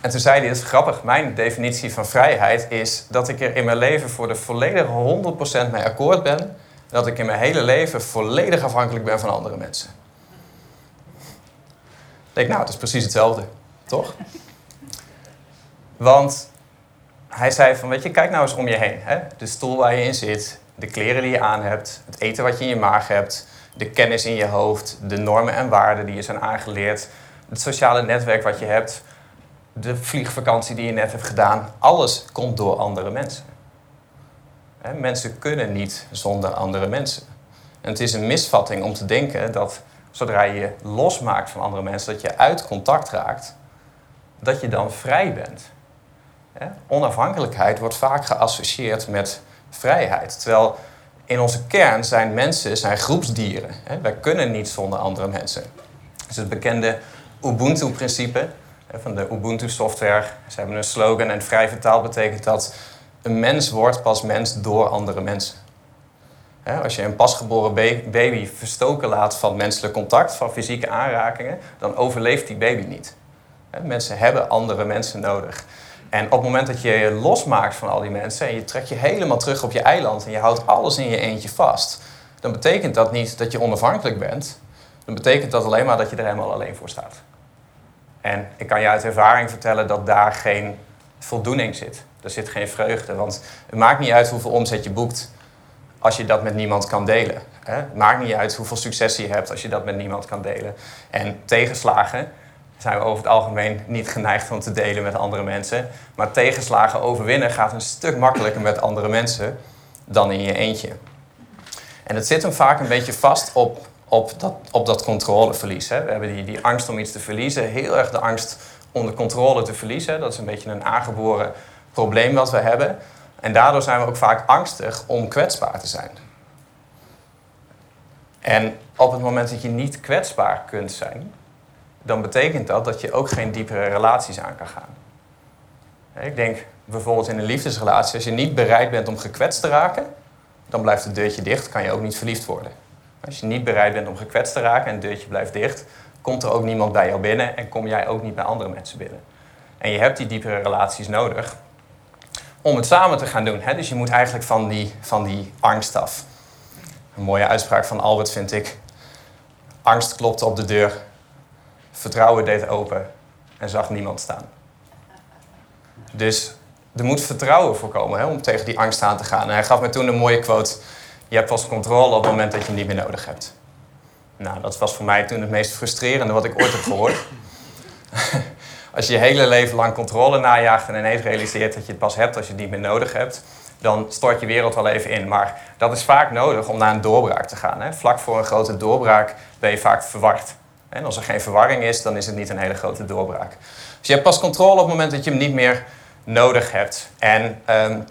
En toen zei hij, dat is grappig, mijn definitie van vrijheid is dat ik er in mijn leven voor de volledige 100% mee akkoord ben. En dat ik in mijn hele leven volledig afhankelijk ben van andere mensen. Ik nou, het is precies hetzelfde, toch? Want hij zei van, weet je, kijk nou eens om je heen. Hè? De stoel waar je in zit, de kleren die je aan hebt, het eten wat je in je maag hebt, de kennis in je hoofd, de normen en waarden die je zijn aangeleerd, het sociale netwerk wat je hebt, de vliegvakantie die je net hebt gedaan. Alles komt door andere mensen. mensen kunnen niet zonder andere mensen. En het is een misvatting om te denken dat zodra je je losmaakt van andere mensen, dat je uit contact raakt, dat je dan vrij bent. Onafhankelijkheid wordt vaak geassocieerd met vrijheid. Terwijl in onze kern zijn mensen zijn groepsdieren. Wij kunnen niet zonder andere mensen. Dus het bekende Ubuntu-principe van de Ubuntu-software. Ze hebben een slogan en vrij vertaald betekent dat een mens wordt pas mens door andere mensen. Als je een pasgeboren baby verstoken laat van menselijk contact, van fysieke aanrakingen, dan overleeft die baby niet. Mensen hebben andere mensen nodig. En op het moment dat je je losmaakt van al die mensen en je trekt je helemaal terug op je eiland en je houdt alles in je eentje vast, dan betekent dat niet dat je onafhankelijk bent. Dan betekent dat alleen maar dat je er helemaal alleen voor staat. En ik kan je uit ervaring vertellen dat daar geen voldoening zit. Er zit geen vreugde, want het maakt niet uit hoeveel omzet je boekt als je dat met niemand kan delen. Het maakt niet uit hoeveel succes je hebt als je dat met niemand kan delen. En tegenslagen zijn we over het algemeen niet geneigd om te delen met andere mensen. Maar tegenslagen overwinnen gaat een stuk makkelijker met andere mensen dan in je eentje. En het zit hem vaak een beetje vast op op dat, op dat controleverlies. Hè. We hebben die, die angst om iets te verliezen, heel erg de angst om de controle te verliezen. Dat is een beetje een aangeboren probleem wat we hebben. En daardoor zijn we ook vaak angstig om kwetsbaar te zijn. En op het moment dat je niet kwetsbaar kunt zijn, dan betekent dat dat je ook geen diepere relaties aan kan gaan. Ik denk bijvoorbeeld in een liefdesrelatie, als je niet bereid bent om gekwetst te raken, dan blijft het deurtje dicht, kan je ook niet verliefd worden. Als je niet bereid bent om gekwetst te raken en het deurtje blijft dicht, komt er ook niemand bij jou binnen en kom jij ook niet bij andere mensen binnen. En je hebt die diepere relaties nodig om het samen te gaan doen. Dus je moet eigenlijk van die, van die angst af. Een mooie uitspraak van Albert vind ik. Angst klopte op de deur, vertrouwen deed open en zag niemand staan. Dus er moet vertrouwen voorkomen hè, om tegen die angst aan te gaan. En hij gaf me toen een mooie quote. Je hebt pas controle op het moment dat je hem niet meer nodig hebt. Nou, dat was voor mij toen het meest frustrerende wat ik ooit heb gehoord. als je je hele leven lang controle najaagt en ineens realiseert dat je het pas hebt als je het niet meer nodig hebt, dan stort je wereld wel even in. Maar dat is vaak nodig om naar een doorbraak te gaan. Hè? Vlak voor een grote doorbraak ben je vaak verward. En als er geen verwarring is, dan is het niet een hele grote doorbraak. Dus je hebt pas controle op het moment dat je hem niet meer nodig hebt. En um,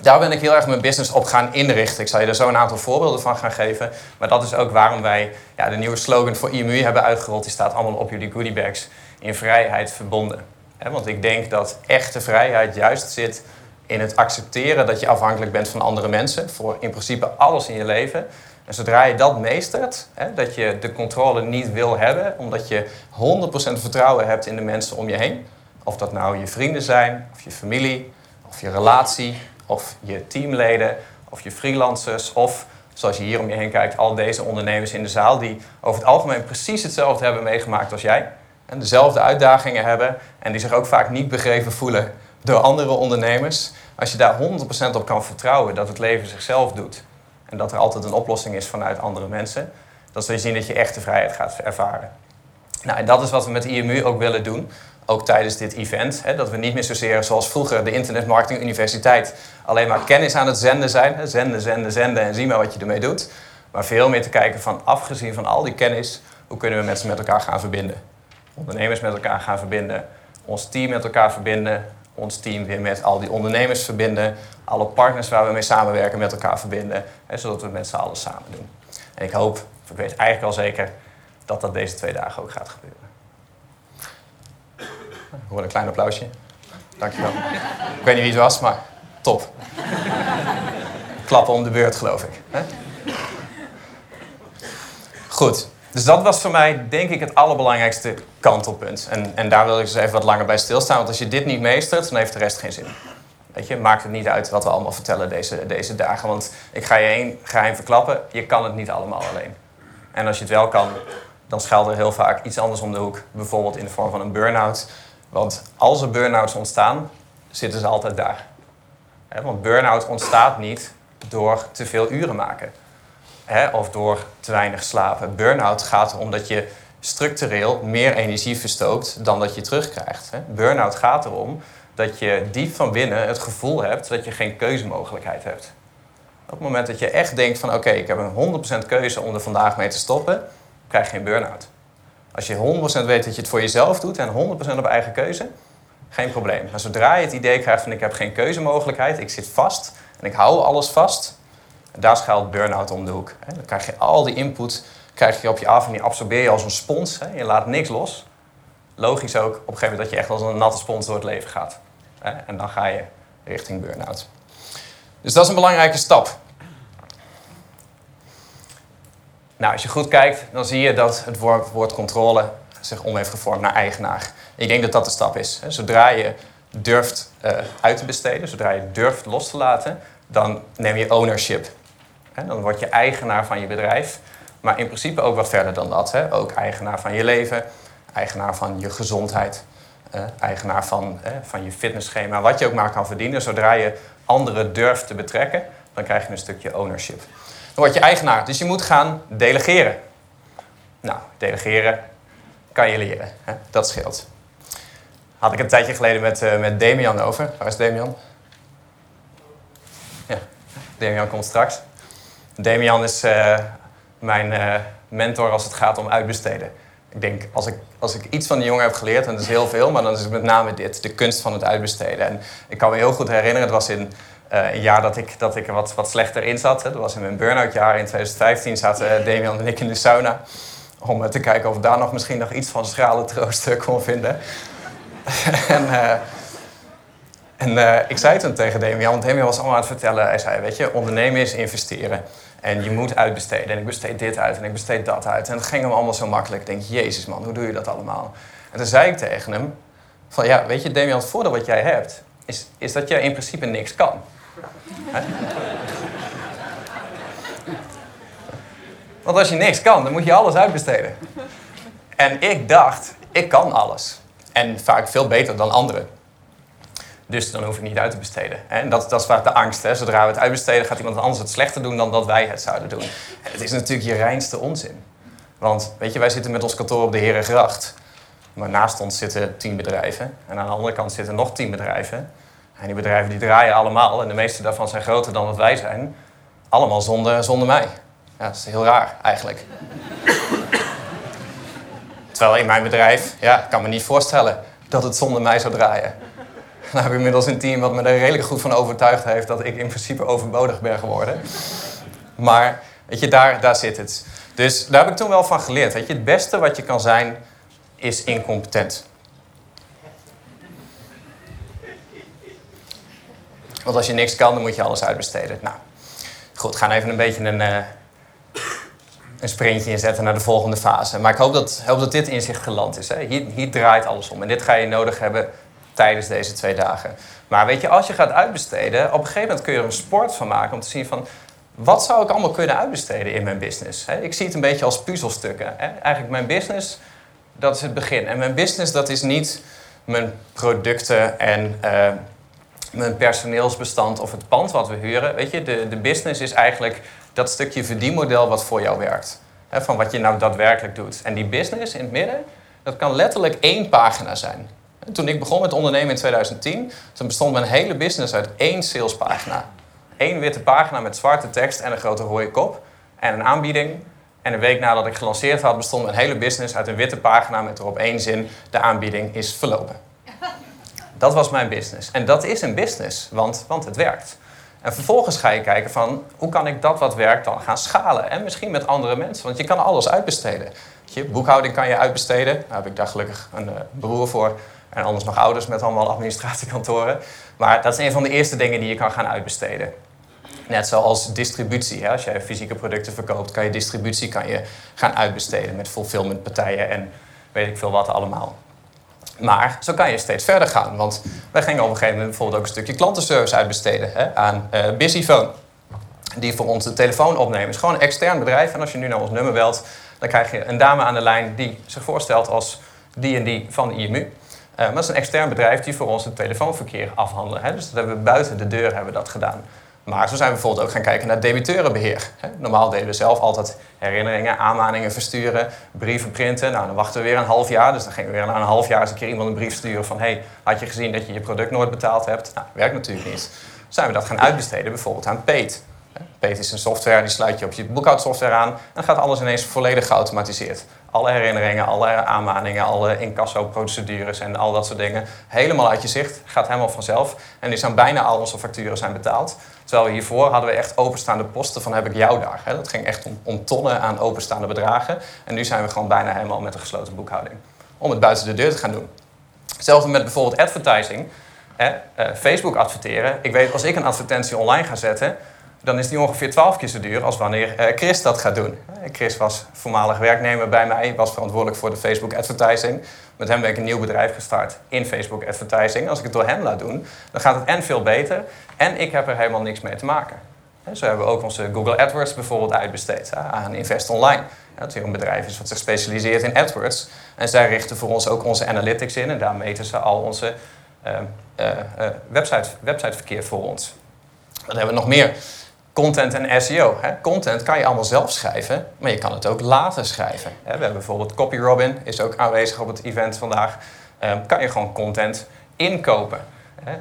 daar ben ik heel erg mijn business op gaan inrichten. Ik zal je er zo een aantal voorbeelden van gaan geven. Maar dat is ook waarom wij ja, de nieuwe slogan voor IMU hebben uitgerold. Die staat allemaal op jullie goodiebags. In vrijheid verbonden. Want ik denk dat echte vrijheid juist zit in het accepteren dat je afhankelijk bent van andere mensen. Voor in principe alles in je leven. En zodra je dat meestert, hè, dat je de controle niet wil hebben, omdat je 100% vertrouwen hebt in de mensen om je heen. Of dat nou je vrienden zijn, of je familie, of je relatie, of je teamleden, of je freelancers, of zoals je hier om je heen kijkt, al deze ondernemers in de zaal die over het algemeen precies hetzelfde hebben meegemaakt als jij. En dezelfde uitdagingen hebben en die zich ook vaak niet begrepen voelen door andere ondernemers. Als je daar 100% op kan vertrouwen dat het leven zichzelf doet en dat er altijd een oplossing is vanuit andere mensen, dan zul je zien dat je echte vrijheid gaat ervaren. Nou, en dat is wat we met IMU ook willen doen. Ook tijdens dit event. Hè, dat we niet meer zozeer zoals vroeger de Internet Marketing Universiteit alleen maar kennis aan het zenden zijn. Zenden, zenden, zenden en zie maar wat je ermee doet. Maar veel meer te kijken van afgezien van al die kennis, hoe kunnen we mensen met elkaar gaan verbinden? Ondernemers met elkaar gaan verbinden, ons team met elkaar verbinden, ons team weer met al die ondernemers verbinden, alle partners waar we mee samenwerken met elkaar verbinden, hè, zodat we met z'n allen samen doen. En ik hoop, ik weet eigenlijk al zeker, dat dat deze twee dagen ook gaat gebeuren. Ik hoor een klein applausje. Dankjewel. Ik weet niet wie het was, maar top. Klappen om de beurt, geloof ik. Hè? Goed. Dus dat was voor mij, denk ik, het allerbelangrijkste kantelpunt. En, en daar wil ik dus even wat langer bij stilstaan. Want als je dit niet meestert, dan heeft de rest geen zin. Weet je, maakt het niet uit wat we allemaal vertellen deze, deze dagen. Want ik ga je één geheim verklappen. Je kan het niet allemaal alleen. En als je het wel kan, dan schuilt er heel vaak iets anders om de hoek. Bijvoorbeeld in de vorm van een burn-out. Want als er burn-outs ontstaan, zitten ze altijd daar. Want burn-out ontstaat niet door te veel uren maken. Hè, of door te weinig slapen. Burn-out gaat erom dat je structureel meer energie verstookt dan dat je terugkrijgt. Hè. Burn-out gaat erom dat je diep van binnen het gevoel hebt dat je geen keuzemogelijkheid hebt. Op het moment dat je echt denkt van oké, ik heb een 100% keuze om er vandaag mee te stoppen, krijg je geen burn-out. Als je 100% weet dat je het voor jezelf doet en 100% op eigen keuze, geen probleem. Maar zodra je het idee krijgt van ik heb geen keuzemogelijkheid, ik zit vast en ik hou alles vast, daar schuilt burn-out om de hoek. Dan krijg je al die input krijg je op je af en die absorbeer je als een spons. Je laat niks los. Logisch ook op een gegeven moment dat je echt als een natte spons door het leven gaat. En dan ga je richting burn-out. Dus dat is een belangrijke stap. Nou, als je goed kijkt, dan zie je dat het woord, controle zich om heeft gevormd naar eigenaar. Ik denk dat dat de stap is. Zodra je durft eh, uit te besteden, zodra je durft los te laten, dan neem je ownership. Dan word je eigenaar van je bedrijf. Maar in principe ook wat verder dan dat. Hè. Ook eigenaar van je leven, eigenaar van je gezondheid, eh, eigenaar van, van je fitnessschema. Wat je ook maar kan verdienen. Zodra je anderen durft te betrekken, dan krijg je een stukje ownership. Dan word je eigenaar. Dus je moet gaan delegeren. Nou, delegeren kan je leren. Hè? Dat scheelt. Had ik een tijdje geleden met, eh, met Damian over. Waar is Damian? Ja, Damian komt straks. Damian is eh, mijn eh, mentor als het gaat om uitbesteden. Ik denk, als ik, als ik iets van die jongen heb geleerd, en dat is heel veel, maar dan is het met name dit, de kunst van het uitbesteden. En ik kan me heel goed herinneren, het was in eh, een jaar dat ik, dat ik er wat, wat slechter in zat. Hè. Dat was in mijn burn-out jaar in 2015, zaten Damian en ik in de sauna. Om te kijken of ik daar nog misschien nog iets van schrale troost kon vinden. en en ik zei toen tegen Damian, want Damian was allemaal aan het vertellen. Hij zei, weet je, ondernemen is investeren. En je moet uitbesteden. En ik besteed dit uit en ik besteed dat uit. En het ging hem allemaal zo makkelijk. Ik denk, jezus man, hoe doe je dat allemaal? En toen zei ik tegen hem, van ja, weet je Damian, het voordeel wat jij hebt... is, is dat je in principe niks kan. Want als je niks kan, dan moet je alles uitbesteden. En ik dacht, ik kan alles. En vaak veel beter dan anderen. Dus dan hoef ik niet uit te besteden. En dat, dat is vaak de angst. Hè? Zodra we het uitbesteden, gaat iemand anders het slechter doen dan dat wij het zouden doen. En het is natuurlijk je reinste onzin. Want weet je, wij zitten met ons kantoor op de Herengracht. Maar naast ons zitten tien bedrijven. En aan de andere kant zitten nog tien bedrijven. En die bedrijven die draaien allemaal. En de meeste daarvan zijn groter dan wat wij zijn. Allemaal zonder, zonder mij. Ja, dat is heel raar eigenlijk. Terwijl in mijn bedrijf, ja, ik kan me niet voorstellen dat het zonder mij zou draaien. Dan heb ik inmiddels een team wat me er redelijk goed van overtuigd heeft dat ik in principe overbodig ben geworden. Maar weet je, daar, daar zit het. Dus daar heb ik toen wel van geleerd. Weet je, het beste wat je kan zijn is incompetent. Want als je niks kan, dan moet je alles uitbesteden. Nou, goed, gaan even een beetje eh, een, sprintje inzetten naar de volgende fase. Maar ik hoop dat, hoop dat dit inzicht geland is. Hè? Hier, hier draait alles om. En dit ga je nodig hebben tijdens deze twee dagen. Maar weet je, als je gaat uitbesteden, op een gegeven moment kun je er een sport van maken om te zien van wat zou ik allemaal kunnen uitbesteden in mijn business. Ik zie het een beetje als puzzelstukken. Eigenlijk mijn business, dat is het begin. En mijn business, dat is niet mijn producten en eh, mijn personeelsbestand of het pand wat we huren. Weet je, de, de business is eigenlijk dat stukje verdienmodel wat voor jou werkt. Van wat je nou daadwerkelijk doet. En die business in het midden, dat kan letterlijk één pagina zijn. Toen ik begon met ondernemen in 2010, toen bestond mijn hele business uit één salespagina. Eén witte pagina met zwarte tekst en een grote rode kop. En een aanbieding. En een week nadat ik gelanceerd had, bestond mijn hele business uit een witte pagina met erop één zin: de aanbieding is verlopen. Dat was mijn business. En dat is een business, want, want het werkt. En vervolgens ga je kijken van hoe kan ik dat wat werkt dan gaan schalen. En misschien met andere mensen, want je kan alles uitbesteden. Je, boekhouding kan je uitbesteden. Daar heb ik daar gelukkig een uh, broer voor. En anders nog ouders met allemaal administratiekantoren. Maar dat is een van de eerste dingen die je kan gaan uitbesteden. Net zoals distributie. Hè? Als je fysieke producten verkoopt, kan je distributie kan je gaan uitbesteden met fulfillmentpartijen en weet ik veel wat allemaal. Maar zo kan je steeds verder gaan. Want wij gingen op een gegeven moment bijvoorbeeld ook een stukje klantenservice uitbesteden hè, aan uh, Busyphone. Die voor ons de telefoon opnemen. Het is gewoon een extern bedrijf. En als je nu naar ons nummer belt, dan krijg je een dame aan de lijn die zich voorstelt als die en die van de IMU. Uh, maar dat is een extern bedrijf die voor ons het telefoonverkeer afhandelen. Hè. Dus dat hebben we buiten de deur hebben we dat gedaan. Maar zo zijn we bijvoorbeeld ook gaan kijken naar debiteurenbeheer. Normaal deden we zelf altijd herinneringen, aanmaningen versturen, brieven printen. Nou, dan wachten we weer een half jaar. Dus dan gingen we weer na een half jaar eens een keer iemand een brief sturen van... hey, had je gezien dat je je product nooit betaald hebt? Nou, werkt natuurlijk niet. Zijn we dat gaan uitbesteden bijvoorbeeld aan Paid. Paid is een software, die sluit je op je boekhoudsoftware aan... en dan gaat alles ineens volledig geautomatiseerd. Alle herinneringen, alle aanmaningen, alle incasso-procedures en al dat soort dingen... helemaal uit je zicht, gaat helemaal vanzelf. En die zijn bijna al onze facturen zijn betaald... Terwijl we hiervoor hadden we echt openstaande posten van heb ik jou daar. Dat ging echt om, tonnen aan openstaande bedragen. En nu zijn we gewoon bijna helemaal met een gesloten boekhouding. Om het buiten de deur te gaan doen. Hetzelfde met bijvoorbeeld advertising. Uh, Facebook adverteren. Ik weet, als ik een advertentie online ga zetten... dan is die ongeveer 12 keer zo duur als wanneer uh, Chris dat gaat doen. Chris was voormalig werknemer bij mij. Was verantwoordelijk voor de Facebook advertising. Met hem ben ik een nieuw bedrijf gestart in Facebook advertising. Als ik het door hem laat doen, dan gaat het en veel beter... En ik heb er helemaal niks mee te maken. Zo hebben we ook onze Google AdWords bijvoorbeeld uitbesteed aan Invest Online. Dat hier een bedrijf is wat zich specialiseert in AdWords. En zij richten voor ons ook onze analytics in. En daar meten ze al onze uh, uh, uh, website, websiteverkeer voor ons. Dan hebben we nog meer. Content en SEO. Hè. Content kan je allemaal zelf schrijven, maar je kan het ook laten schrijven. We hebben bijvoorbeeld CopyRobin, is ook aanwezig op het event vandaag. kan je gewoon content inkopen.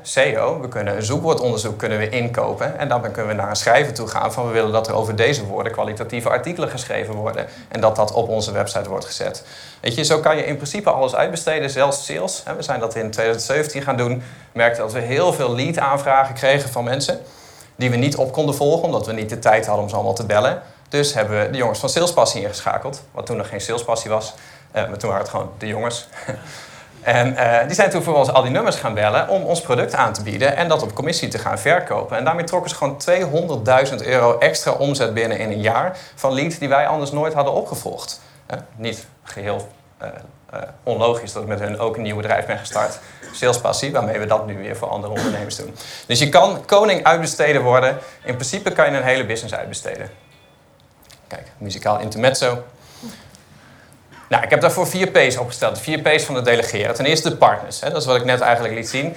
SEO, we kunnen een zoekwoordonderzoek kunnen we inkopen en dan kunnen we naar een schrijver toe gaan van we willen dat er over deze woorden kwalitatieve artikelen geschreven worden en dat dat op onze website wordt gezet. Weet je, zo kan je in principe alles uitbesteden, zelfs sales. We zijn dat in 2017 gaan doen, merkten dat we heel veel lead aanvragen kregen van mensen die we niet op konden volgen omdat we niet de tijd hadden om ze allemaal te bellen. Dus hebben we de jongens van Salespassie ingeschakeld, wat toen nog geen Salespassie was, uh, maar toen waren het gewoon de jongens. En uh, die zijn toen voor ons al die nummers gaan bellen om ons product aan te bieden en dat op commissie te gaan verkopen. En daarmee trokken ze gewoon 200.000 euro extra omzet binnen in een jaar van leads die wij anders nooit hadden opgevolgd. Uh, niet geheel onlogisch dat ik met hun ook een nieuw bedrijf ben gestart, Salespassie, waarmee we dat nu weer voor andere ondernemers doen. Dus je kan koning uitbesteden worden. In principe kan je een hele business uitbesteden. Kijk, muzikaal intermezzo. Nou, ik heb daarvoor vier P's opgesteld. Vier P's van het delegeren. Ten eerste de partners. Hè. Dat is wat ik net eigenlijk liet zien.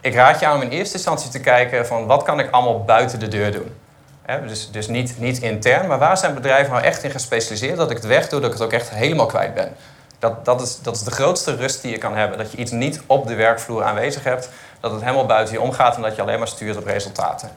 Ik raad je aan om in eerste instantie te kijken van wat kan ik allemaal buiten de deur doen. Hè, dus dus niet, niet intern, maar waar zijn bedrijven nou echt in gespecialiseerd dat ik het wegdoe, dat ik het ook echt helemaal kwijt ben. Dat, dat, is, dat is de grootste rust die je kan hebben. Dat je iets niet op de werkvloer aanwezig hebt, dat het helemaal buiten je omgaat en dat je alleen maar stuurt op resultaten.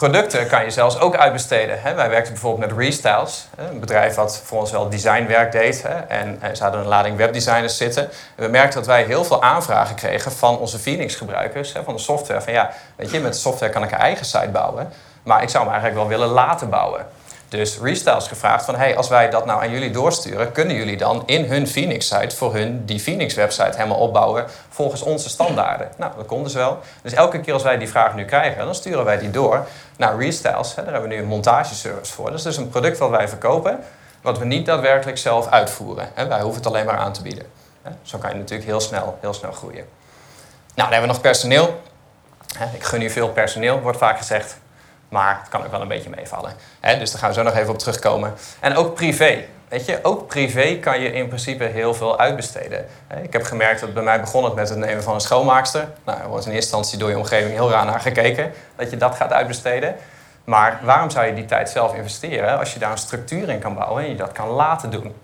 Producten kan je zelfs ook uitbesteden. Wij werkten bijvoorbeeld met Restyles, een bedrijf wat voor ons wel designwerk deed. En ze hadden een lading webdesigners zitten. En we merkten dat wij heel veel aanvragen kregen van onze Phoenix-gebruikers, van de software. Van ja, weet je, met software kan ik een eigen site bouwen, maar ik zou hem eigenlijk wel willen laten bouwen. Dus Restyle is gevraagd van... Hey, als wij dat nou aan jullie doorsturen... kunnen jullie dan in hun Phoenix-site... voor hun die Phoenix-website helemaal opbouwen... volgens onze standaarden? Nou, dat konden ze wel. Dus elke keer als wij die vraag nu krijgen... dan sturen wij die door naar Restyles. Daar hebben we nu een montageservice voor. Dat is dus een product wat wij verkopen... wat we niet daadwerkelijk zelf uitvoeren. Hè. Wij hoeven het alleen maar aan te bieden. Zo kan je natuurlijk heel snel, heel snel groeien. Nou, dan hebben we nog personeel. Ik gun u veel personeel, wordt vaak gezegd. Maar het kan ook wel een beetje meevallen. Dus daar gaan we zo nog even op terugkomen. En ook privé. Weet je, ook privé kan je in principe heel veel uitbesteden. Ik heb gemerkt dat bij mij begon het met het nemen van een schoonmaakster. Nou, er wordt in eerste instantie door je omgeving heel raar naar gekeken dat je dat gaat uitbesteden. Maar waarom zou je die tijd zelf investeren als je daar een structuur in kan bouwen en je dat kan laten doen?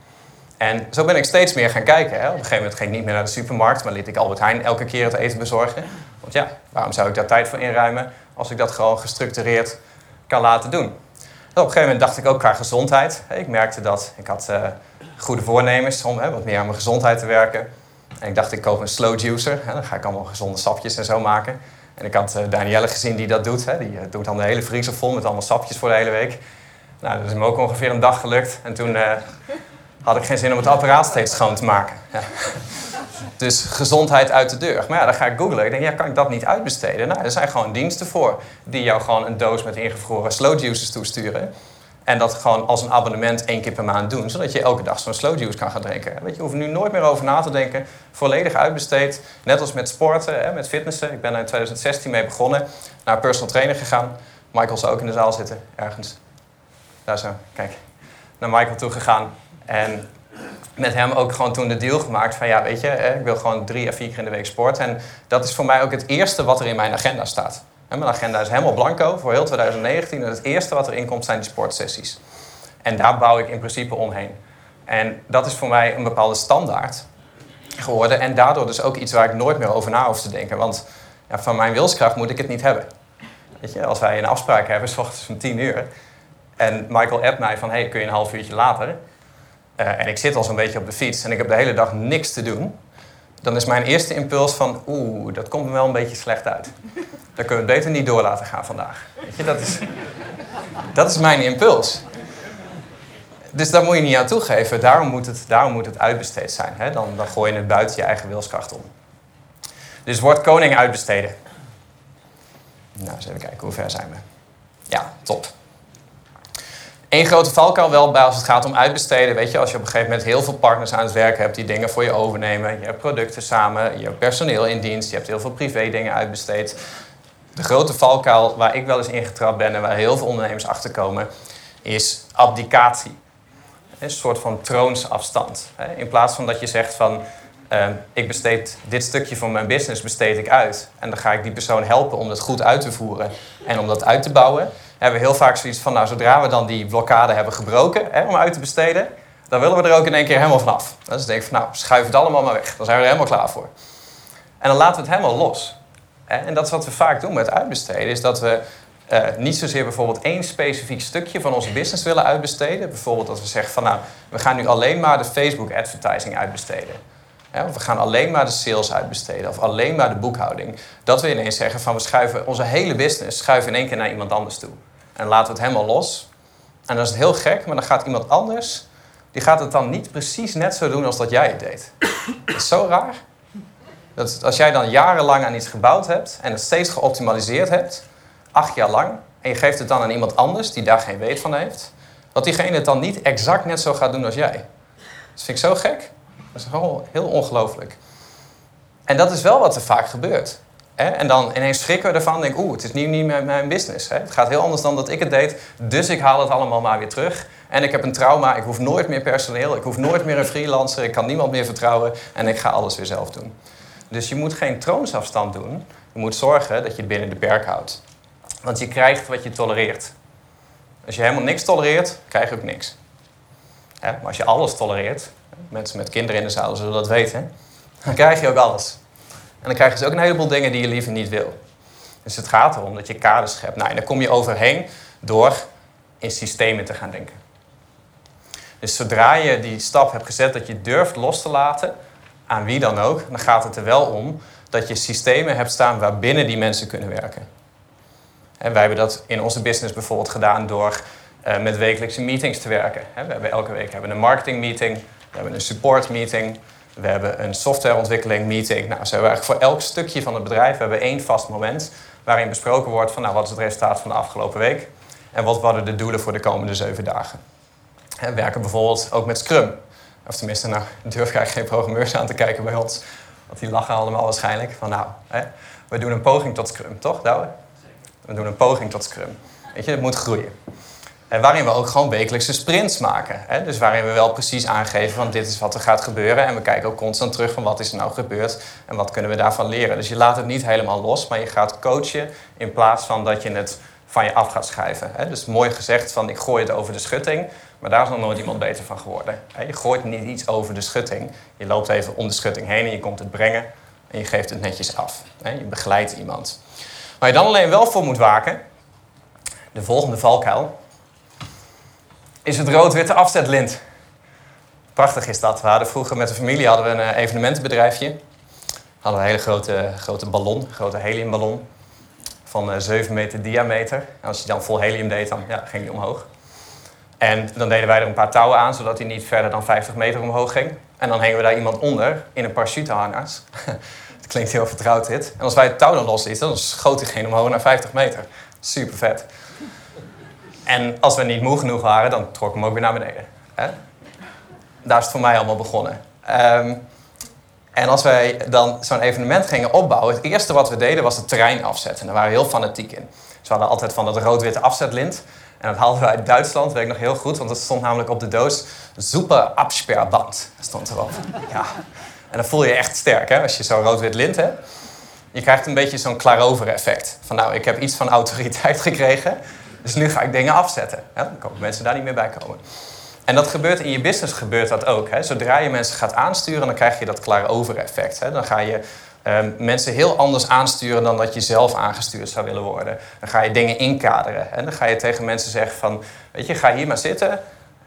En zo ben ik steeds meer gaan kijken. Hè. Op een gegeven moment ging ik niet meer naar de supermarkt, maar liet ik Albert Heijn elke keer het eten bezorgen. Want ja, waarom zou ik daar tijd voor inruimen als ik dat gewoon gestructureerd kan laten doen? En op een gegeven moment dacht ik ook qua gezondheid. Ik merkte dat ik had eh, goede voornemens om hè, wat meer aan mijn gezondheid te werken. En ik dacht, ik koop een slow juicer. Hè, dan ga ik allemaal gezonde sapjes en zo maken. En ik had eh, Danielle gezien die dat doet. Hè. Die eh, doet dan de hele vriezer vol met allemaal sapjes voor de hele week. Nou, dat is me ook ongeveer een dag gelukt. En toen had ik geen zin om het apparaat steeds schoon te maken. Dus gezondheid uit de deur. Maar ja, dan ga ik googlen. Ik denk, ja, kan ik dat niet uitbesteden? Nou, er zijn gewoon diensten voor die jou gewoon een doos met ingevroren slow juices toesturen. En dat gewoon als een abonnement één keer per maand doen, zodat je elke dag zo'n slow juice kan gaan drinken. Weet je, je hoeft nu nooit meer over na te denken. Volledig uitbesteed. Net als met sporten, hè, met fitnessen. Ik ben er in 2016 mee begonnen. Naar personal trainer gegaan. Michael zal ook in de zaal zitten, ergens. Daar zo, kijk. Naar Michael toe gegaan. En met hem ook gewoon toen de deal gemaakt van ja, weet je, ik wil gewoon drie à vier keer in de week sporten. En dat is voor mij ook het eerste wat er in mijn agenda staat. En mijn agenda is helemaal blanco voor heel 2019. En het eerste wat erin komt zijn die sportsessies. En daar bouw ik in principe omheen. En dat is voor mij een bepaalde standaard geworden. En daardoor dus ook iets waar ik nooit meer over na hoef te denken. Want ja, van mijn wilskracht moet ik het niet hebben. Weet je, als wij een afspraak hebben, s ochtends om 10 uur. En Michael appt mij van, hey, kun je een half uurtje later? Eh, en ik zit al zo'n beetje op de fiets en ik heb de hele dag niks te doen. Dan is mijn eerste impuls van, oeh, dat komt me wel een beetje slecht uit. Dan kunnen we het beter niet door laten gaan vandaag. Weet je, dat is, dat is mijn impuls. Dus daar moet je niet aan toegeven. Daarom moet het, daarom moet het uitbesteed zijn. Hè? Dan, dan gooi je het buiten je eigen wilskracht om. Dus wordt koning uitbesteden. Nou, eens even kijken, hoe ver zijn we? Ja, top. Eén grote valkuil wel bij als het gaat om uitbesteden. Weet je, als je op een gegeven moment heel veel partners aan het werk hebt die dingen voor je overnemen. Je hebt producten samen, je hebt personeel in dienst, je hebt heel veel privé dingen uitbesteed. De grote valkuil waar ik wel eens ingetrapt ben en waar heel veel ondernemers achter komen, is abdicatie. Een soort van troonsafstand. In plaats van dat je zegt van uh, ik besteed dit stukje van mijn business besteed ik uit. En dan ga ik die persoon helpen om dat goed uit te voeren en om dat uit te bouwen. Hebben we heel vaak zoiets van, nou zodra we dan die blokkade hebben gebroken hè, om uit te besteden, dan willen we er ook in één keer helemaal vanaf. Dus denk ik van, nou schuif het allemaal maar weg. Dan zijn we er helemaal klaar voor. En dan laten we het helemaal los. En dat is wat we vaak doen met uitbesteden, is dat we uh, niet zozeer bijvoorbeeld één specifiek stukje van onze business willen uitbesteden. Bijvoorbeeld dat we zeggen van, nou, we gaan nu alleen maar de Facebook advertising uitbesteden. Of we gaan alleen maar de sales uitbesteden of alleen maar de boekhouding. Dat we ineens zeggen van we schuiven onze hele business schuiven in één keer naar iemand anders toe. En laten we het helemaal los. En dan is het heel gek, maar dan gaat iemand anders, die gaat het dan niet precies net zo doen als dat jij het deed. Dat is zo raar. Dat als jij dan jarenlang aan iets gebouwd hebt en het steeds geoptimaliseerd hebt, acht jaar lang, en je geeft het dan aan iemand anders die daar geen weet van heeft, dat diegene het dan niet exact net zo gaat doen als jij. Dat vind ik zo gek. Dat is gewoon heel ongelooflijk. En dat is wel wat er vaak gebeurt. Hè? En dan ineens schrikken we ervan en denken, oeh, het is nu niet meer mijn business. Hè? Het gaat heel anders dan dat ik het deed, dus ik haal het allemaal maar weer terug. En ik heb een trauma, ik hoef nooit meer personeel, ik hoef nooit meer een freelancer, ik kan niemand meer vertrouwen en ik ga alles weer zelf doen. Dus je moet geen troonsafstand doen, je moet zorgen dat je het binnen de perk houdt. Want je krijgt wat je tolereert. Als je helemaal niks tolereert, krijg je ook niks. Hè? Maar als je alles tolereert, mensen met kinderen in de zaal zullen dat weten, dan krijg je ook alles. En dan krijg je ook een heleboel dingen die je liever niet wil. Dus het gaat erom dat je kaders schept. Nou, en daar kom je overheen door in systemen te gaan denken. Dus zodra je die stap hebt gezet dat je durft los te laten, aan wie dan ook, dan gaat het er wel om dat je systemen hebt staan waarbinnen die mensen kunnen werken. En wij hebben dat in onze business bijvoorbeeld gedaan door eh, met wekelijkse meetings te werken. We hebben elke week hebben een marketing meeting, we hebben een support meeting, we hebben een softwareontwikkeling meeting. Nou, zo hebben eigenlijk voor elk stukje van het bedrijf hebben we één vast moment waarin besproken wordt van nou, wat is het resultaat van de afgelopen week en wat worden de doelen voor de komende zeven dagen. We werken bijvoorbeeld ook met Scrum. Of tenminste, nou durf ik eigenlijk geen programmeurs aan te kijken bij ons. Want die lachen allemaal waarschijnlijk. Van nou, hè, we doen een poging tot Scrum, toch Douwe? We doen een poging tot Scrum. Weet je, het moet groeien. Waarin we ook gewoon wekelijkse sprints maken. Hè? Dus waarin we wel precies aangeven van dit is wat er gaat gebeuren. En we kijken ook constant terug van wat is er nou gebeurd en wat kunnen we daarvan leren. Dus je laat het niet helemaal los, maar je gaat coachen in plaats van dat je het van je af gaat schrijven. Hè? Dus mooi gezegd van ik gooi het over de schutting, maar daar is nog nooit iemand beter van geworden. Hè? Je gooit niet iets over de schutting. Je loopt even om de schutting heen en je komt het brengen en je geeft het netjes af. Hè? Je begeleidt iemand. Waar je dan alleen wel voor moet waken, de volgende valkuil, is het rood-witte afzetlint. Prachtig is dat. We hadden vroeger met de familie hadden we een eh, evenementenbedrijfje. We hadden een hele grote, grote ballon, een grote heliumballon van eh, 7 meter diameter. En als je dan vol helium deed, dan ja, ging die omhoog. En dan deden wij er een paar touwen aan, zodat hij niet verder dan 50 meter omhoog ging. En dan hingen we daar iemand onder in een parachutehangers. Het klinkt heel vertrouwd dit. En als wij het touw dan loslieten, dan schoot diegene omhoog naar 50 meter. Super vet. En als we niet moe genoeg waren, dan trok ik hem ook weer naar beneden. Hè? Daar is het voor mij allemaal begonnen. Ehm, en als wij dan zo'n evenement gingen opbouwen, het eerste wat we deden was het terrein afzetten. En daar waren we heel fanatiek in. Dus we hadden altijd van dat rood-witte afzetlint. En dat haalden we uit Duitsland, weet ik nog heel goed, want dat stond namelijk op de doos Super Absperrband. Stond erop. Ja. En dan voel je je echt sterk hè, als je zo'n rood-wit lint hebt. Je krijgt een beetje zo'n klarover effect. Van nou, ik heb iets van autoriteit gekregen, dus nu ga ik dingen afzetten. Ja, dan komen mensen daar niet meer bij komen. En dat gebeurt in je business gebeurt dat ook. Hè. Zodra je mensen gaat aansturen, dan krijg je dat klarover effect. Hè. Dan ga je ehm, mensen heel anders aansturen dan dat je zelf aangestuurd zou willen worden. Dan ga je dingen inkaderen. En dan ga je tegen mensen zeggen van, weet je, ga hier maar zitten.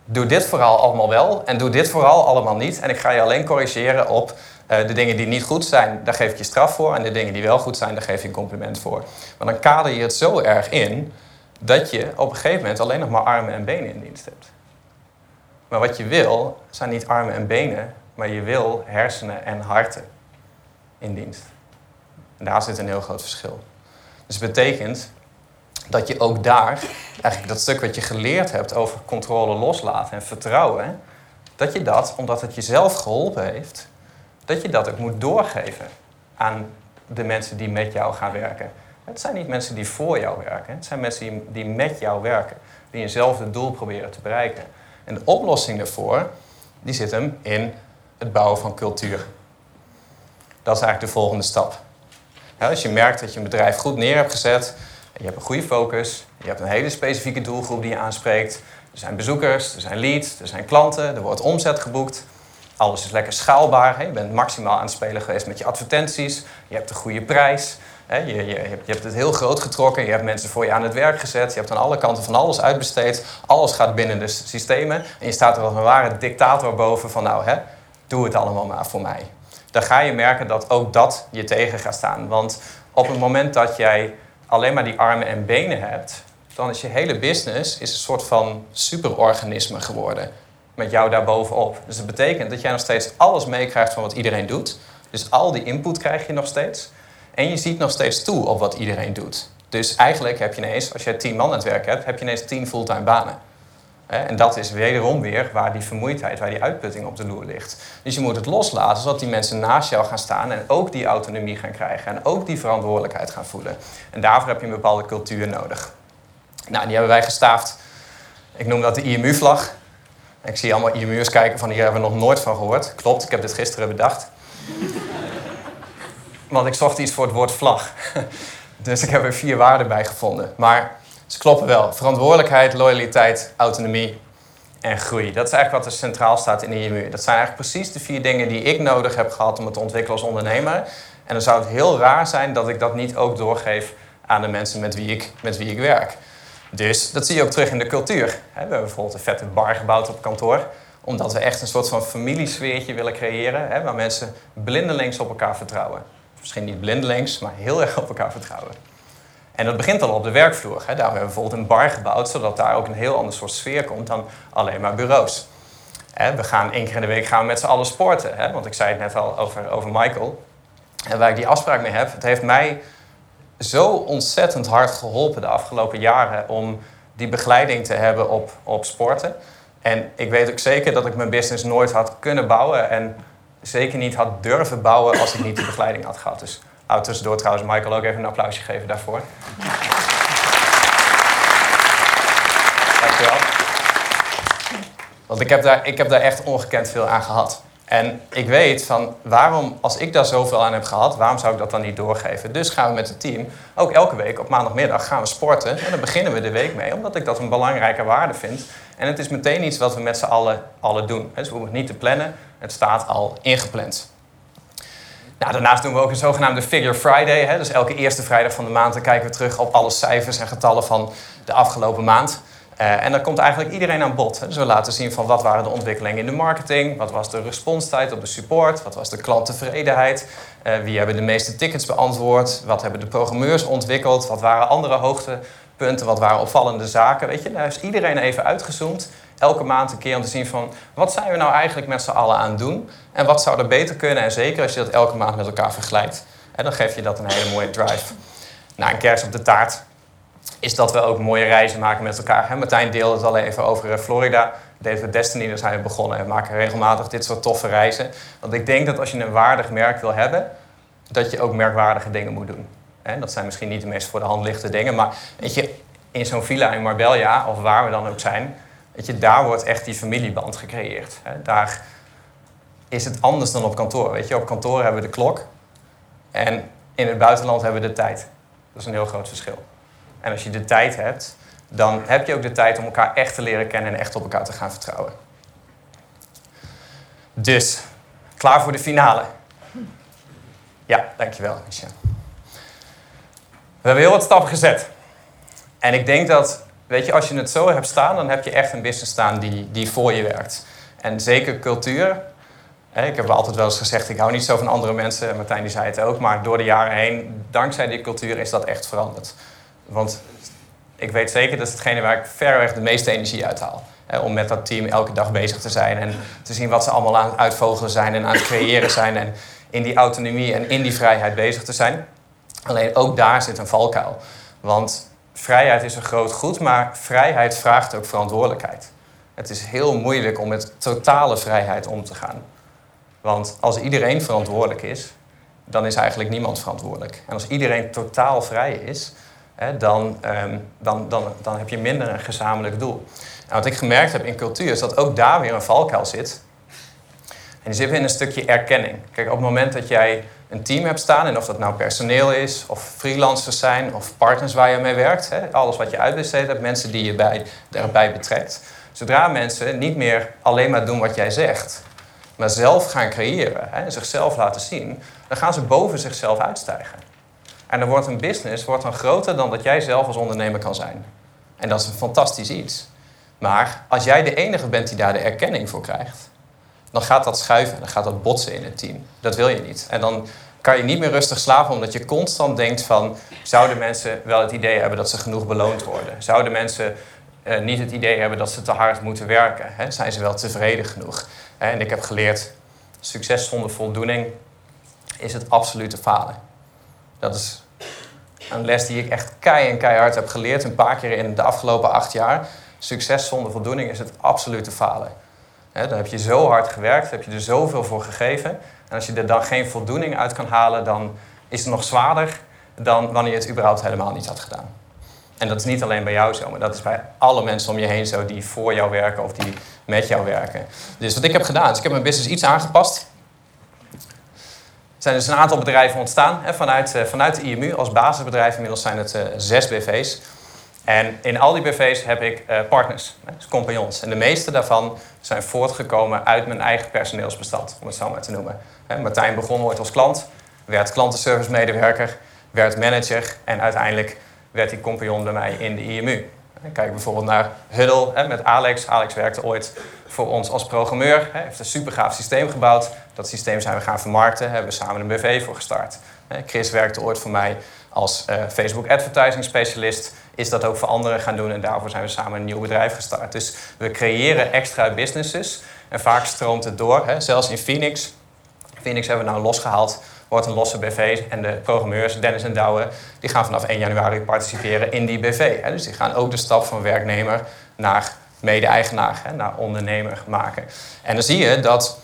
Doe dit vooral allemaal wel en doe dit vooral allemaal niet. En ik ga je alleen corrigeren op eh, de dingen die niet goed zijn, daar geef ik je straf voor. En de dingen die wel goed zijn, daar geef je een compliment voor. Maar dan kader je het zo erg in dat je op een gegeven moment alleen nog maar armen en benen in dienst hebt. Maar wat je wil, zijn niet armen en benen, maar je wil hersenen en harten in dienst. En daar zit een heel groot verschil. Dus het betekent dat je ook daar, eigenlijk dat stuk wat je geleerd hebt over controle loslaten en vertrouwen, dat je dat, omdat het jezelf geholpen heeft, dat je dat ook moet doorgeven aan de mensen die met jou gaan werken. Het zijn niet mensen die voor jou werken, het zijn mensen die, met jou werken, die eenzelfde doel proberen te bereiken. En de oplossing daarvoor, die zit hem in het bouwen van cultuur. Dat is eigenlijk de volgende stap. als je merkt dat je een bedrijf goed neer hebt gezet, je hebt een goede focus, je hebt een hele specifieke doelgroep die je aanspreekt, er zijn bezoekers, er zijn leads, er zijn klanten, er wordt omzet geboekt. Alles is lekker schaalbaar. Je bent maximaal aan het spelen geweest met je advertenties. Je hebt een goede prijs. Je, je, je, hebt het heel groot getrokken. Je hebt mensen voor je aan het werk gezet. Je hebt aan alle kanten van alles uitbesteed. Alles gaat binnen de systemen. En je staat er als een ware dictator boven van nou, hè, doe het allemaal maar voor mij. Dan ga je merken dat ook dat je tegen gaat staan. Want op het moment dat jij alleen maar die armen en benen hebt, dan is je hele business is een soort van superorganisme geworden. Met jou daarbovenop. Dus dat betekent dat jij nog steeds alles meekrijgt van wat iedereen doet. Dus al die input krijg je nog steeds. En je ziet nog steeds toe op wat iedereen doet. Dus eigenlijk heb je ineens, als je tien man aan het werk hebt, heb je ineens tien fulltime banen. En dat is wederom weer waar die vermoeidheid, waar die uitputting op de loer ligt. Dus je moet het loslaten, zodat die mensen naast jou gaan staan en ook die autonomie gaan krijgen en ook die verantwoordelijkheid gaan voelen. En daarvoor heb je een bepaalde cultuur nodig. Nou, die hebben wij gestaafd. Ik noem dat de IMU-vlag. Ik zie allemaal IMU'ers kijken van hier hebben we nog nooit van gehoord. Klopt, ik heb dit gisteren bedacht. Want ik zocht iets voor het woord vlag. Dus ik heb er vier waarden bij gevonden. Maar ze kloppen wel. Verantwoordelijkheid, loyaliteit, autonomie en groei. Dat is eigenlijk wat er centraal staat in de IMU. Dat zijn eigenlijk precies de vier dingen die ik nodig heb gehad om het te ontwikkelen als ondernemer. En dan zou het heel raar zijn dat ik dat niet ook doorgeef aan de mensen met wie ik, met wie ik werk. Dus dat zie je ook terug in de cultuur. We hebben bijvoorbeeld een vette bar gebouwd op kantoor omdat we echt een soort van familiesfeertje willen creëren... waar mensen blindelings op elkaar vertrouwen. Misschien niet blindelings, maar heel erg op elkaar vertrouwen. En dat begint al op de werkvloer. Hè. Daarom hebben we bijvoorbeeld een bar gebouwd, zodat daar ook een heel ander soort sfeer komt dan alleen maar bureaus. Hè, we gaan één keer in de week gaan we met z'n allen sporten. Hè, want ik zei het net al over, over Michael. En waar ik die afspraak mee heb, het heeft mij zo ontzettend hard geholpen de afgelopen jaren om die begeleiding te hebben op, op sporten. En ik weet ook zeker dat ik mijn business nooit had kunnen bouwen en zeker niet had durven bouwen als ik niet die begeleiding had gehad. Dus nou, tussendoor trouwens Michael ook even een applausje geven daarvoor. Dankjewel. Want ik heb, daar, ik heb daar echt ongekend veel aan gehad. En ik weet van waarom, als ik daar zoveel aan heb gehad, waarom zou ik dat dan niet doorgeven? Dus gaan we met het team ook elke week op maandagmiddag gaan we sporten. En dan beginnen we de week mee, omdat ik dat een belangrijke waarde vind. En het is meteen iets wat we met z'n allen, allen doen. Dus we hoeven het niet te plannen, het staat al ingepland. Nou, daarnaast doen we ook een zogenaamde Figure Friday. Hè? Dus elke eerste vrijdag van de maand kijken we terug op alle cijfers en getallen van de afgelopen maand. Uh, en dan komt eigenlijk iedereen aan bod. Dus we laten zien van wat waren de ontwikkelingen in de marketing, wat was de responstijd op de support, wat was de klanttevredenheid, uh, wie hebben de meeste tickets beantwoord, wat hebben de programmeurs ontwikkeld, wat waren andere hoogtepunten, wat waren opvallende zaken. Weet je, daar is iedereen even uitgezoomd, elke maand een keer om te zien van wat zijn we nou eigenlijk met z'n allen aan het doen en wat zou er beter kunnen. En zeker als je dat elke maand met elkaar vergelijkt, en dan geef je dat een hele mooie drive. Nou, een kers op de taart is dat we ook mooie reizen maken met elkaar. Martijn deelde het al even over eh, Florida. We Destiny, daar zijn we begonnen. En maken regelmatig dit soort toffe reizen. Want ik denk dat als je een waardig merk wil hebben, dat je ook merkwaardige dingen moet doen. En dat zijn misschien niet de meest voor de hand lichte dingen, maar weet je, in zo'n villa in Marbella, of waar we dan ook zijn, weet je, daar wordt echt die familieband gecreëerd. Daar is het anders dan op kantoor. Weet je, op kantoor hebben we de klok en in het buitenland hebben we de tijd. Dat is een heel groot verschil. En als je de tijd hebt, dan heb je ook de tijd om elkaar echt te leren kennen en echt op elkaar te gaan vertrouwen. Dus, klaar voor de finale? Ja, dankjewel, Michel. We hebben heel wat stappen gezet. En ik denk dat, weet je, als je het zo hebt staan, dan heb je echt een business staan die, die voor je werkt. En zeker cultuur. Ik heb altijd wel eens gezegd, ik hou niet zo van andere mensen. Martijn die zei het ook. Maar door de jaren heen, dankzij die cultuur, is dat echt veranderd. Want ik weet zeker dat hetgene waar ik verreweg de meeste energie uit haal. om met dat team elke dag bezig te zijn en te zien wat ze allemaal aan het uitvogelen zijn en aan het creëren zijn. En in die autonomie en in die vrijheid bezig te zijn. Alleen ook daar zit een valkuil. Want vrijheid is een groot goed, maar vrijheid vraagt ook verantwoordelijkheid. Het is heel moeilijk om met totale vrijheid om te gaan. Want als iedereen verantwoordelijk is, dan is eigenlijk niemand verantwoordelijk. En als iedereen totaal vrij is, dan, ehm, dan, dan, dan heb je minder een gezamenlijk doel. En wat ik gemerkt heb in cultuur is dat ook daar weer een valkuil zit. En die zit in een stukje erkenning. Kijk, op het moment dat jij een team hebt staan, en of dat nou personeel is, of freelancers zijn, of partners waar je mee werkt, alles wat je uitbesteed hebt, mensen die je bij, daarbij betrekt. Zodra mensen niet meer alleen maar doen wat jij zegt, maar zelf gaan creëren en zichzelf laten zien, dan gaan ze boven zichzelf uitstijgen. En dan wordt een business wordt dan groter dan dat jij zelf als ondernemer kan zijn. En dat is een fantastisch iets. Maar als jij de enige bent die daar de erkenning voor krijgt, dan gaat dat schuiven, dan gaat dat botsen in het team. Dat wil je niet. En dan kan je niet meer rustig slapen omdat je constant denkt van... zouden mensen wel het idee hebben dat ze genoeg beloond worden? Zouden mensen uh, niet het idee hebben dat ze te hard moeten werken? Hè? Zijn ze wel tevreden genoeg? En ik heb geleerd, succes zonder voldoening is het absolute falen. Dat is een les die ik echt kei en keihard heb geleerd. Een paar keer in de afgelopen acht jaar. Succes zonder voldoening is het absolute falen. dan heb je zo hard gewerkt, heb je er zoveel voor gegeven. En als je er dan geen voldoening uit kan halen, dan is het nog zwaarder dan wanneer je het überhaupt helemaal niet had gedaan. En dat is niet alleen bij jou zo, maar dat is bij alle mensen om je heen zo die voor jou werken of die met jou werken. Dus wat ik heb gedaan, is ik heb mijn business iets aangepast. Zijn dus een aantal bedrijven ontstaan hè, vanuit, uh, vanuit de IMU als basisbedrijf. Inmiddels zijn het uh, zes BV's. En in al die BV's heb ik uh, partners, dus compagnons. En de meeste daarvan zijn voortgekomen uit mijn eigen personeelsbestand, om het zo maar te noemen. Martijn begon ooit als klant, werd klantenservice medewerker, werd manager en uiteindelijk werd hij compagnon bij mij in de IMU. Kijk bijvoorbeeld naar Huddle met Alex. Alex werkte ooit voor ons als programmeur. Heeft een super gaaf systeem gebouwd. Dat systeem zijn we gaan vermarkten. Hebben we samen een BV voor gestart. Chris werkte ooit voor mij als eh, Facebook advertising specialist is dat ook voor anderen gaan doen. En daarvoor zijn we samen een nieuw bedrijf gestart. Dus we creëren extra businesses. En vaak stroomt het door. Zelfs in Phoenix. Phoenix hebben we nou losgehaald. Wordt een losse BV. En de programmeurs, Dennis en Douwe, die gaan vanaf 1 januari participeren in die BV. Dus die gaan ook de stap van werknemer naar mede-eigenaar, naar ondernemer maken. En dan zie je dat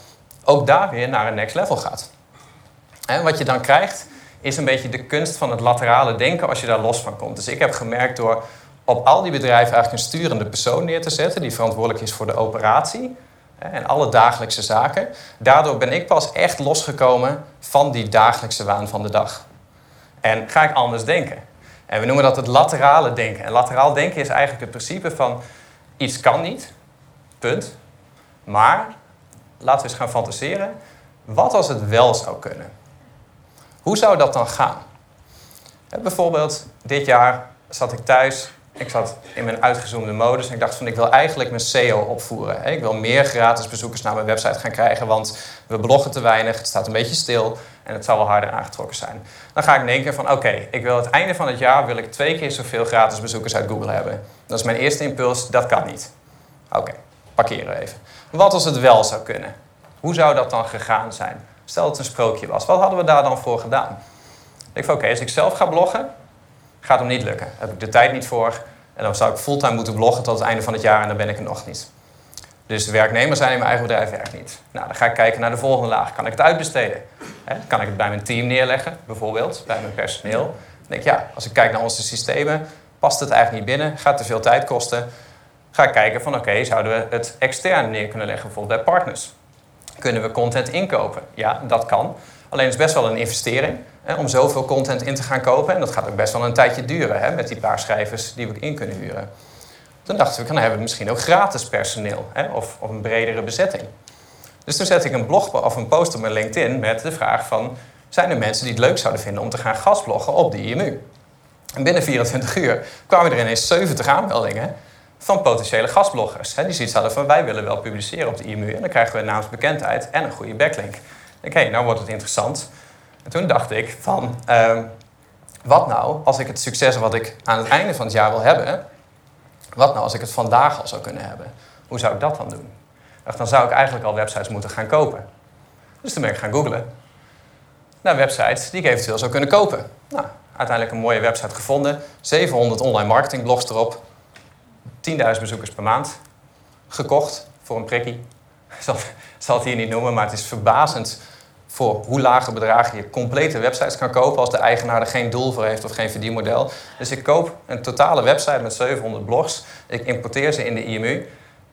ook daar weer naar een next level gaat. En wat je dan krijgt, is een beetje de kunst van het laterale denken als je daar los van komt. Dus ik heb gemerkt door op al die bedrijven eigenlijk een sturende persoon neer te zetten, die verantwoordelijk is voor de operatie en alle dagelijkse zaken. Daardoor ben ik pas echt losgekomen van die dagelijkse waan van de dag. En ga ik anders denken. En we noemen dat het laterale denken. En lateraal denken is eigenlijk het principe van iets kan niet, punt. Maar laten we eens gaan fantaseren. Wat als het wel zou kunnen? Hoe zou dat dan gaan? Bijvoorbeeld, dit jaar zat ik thuis. Ik zat in mijn uitgezoomde modus en ik dacht van ik wil eigenlijk mijn SEO opvoeren. Ik wil meer gratis bezoekers naar mijn website gaan krijgen, want we bloggen te weinig, het staat een beetje stil en het zal wel harder aangetrokken zijn. Dan ga ik denken van oké, ik wil het einde van het jaar wil ik twee keer zoveel gratis bezoekers uit Google hebben. Dat is mijn eerste impuls, dat kan niet. Oké, parkeren we even. Wat als het wel zou kunnen? Hoe zou dat dan gegaan zijn? Stel dat het een sprookje was. Wat hadden we daar dan voor gedaan? Ik denk van oké, als ik zelf ga bloggen, gaat hem niet lukken. Daar heb ik de tijd niet voor. En dan zou ik fulltime moeten bloggen tot het einde van het jaar en dan ben ik er nog niet. Dus de werknemer zijn in mijn eigen bedrijf werkt niet. Nou, dan ga ik kijken naar de volgende laag. Kan ik het uitbesteden? Kan ik het bij mijn team neerleggen, bijvoorbeeld, bij mijn personeel? Dan denk ik, ja, als ik kijk naar onze systemen, past het eigenlijk niet binnen, gaat te veel tijd kosten. Ga ik kijken van, oké, zouden we het extern neer kunnen leggen, bijvoorbeeld bij partners? Kunnen we content inkopen? Ja, dat kan. Alleen het is best wel een investering hè, om zoveel content in te gaan kopen. En dat gaat ook best wel een tijdje duren hè, met die paar schrijvers die we in kunnen huren. Toen dachten we, dan hebben we misschien ook gratis personeel hè, of, of een bredere bezetting. Dus toen zette ik een blog of een post op mijn LinkedIn met de vraag van... zijn er mensen die het leuk zouden vinden om te gaan gastbloggen op de IMU? En binnen 24 uur kwamen er ineens 70 aanmeldingen van potentiële gastbloggers. Hè, die zoiets hadden van wij willen wel publiceren op de IMU. En dan krijgen we naamsbekendheid en een goede backlink. Hé, nou wordt het interessant. En toen dacht ik van, ehm, wat nou als ik het succes wat ik aan het einde van het jaar wil hebben... wat nou als ik het vandaag al zou kunnen hebben? Hoe zou ik dat dan doen? Dacht, dan zou ik eigenlijk al websites moeten gaan kopen. Dus toen ben ik gaan googlen naar websites die ik eventueel zou kunnen kopen. Nou, uiteindelijk een mooie website gevonden. 700 online marketingblogs erop. 10.000 bezoekers per maand. Gekocht voor een prikkie. Ik zal, het hier niet noemen, maar het is verbazend voor hoe lage bedragen je complete websites kan kopen als de eigenaar er geen doel voor heeft of geen verdienmodel. Dus ik koop een totale website met 700 blogs. Ik importeer ze in de IMU.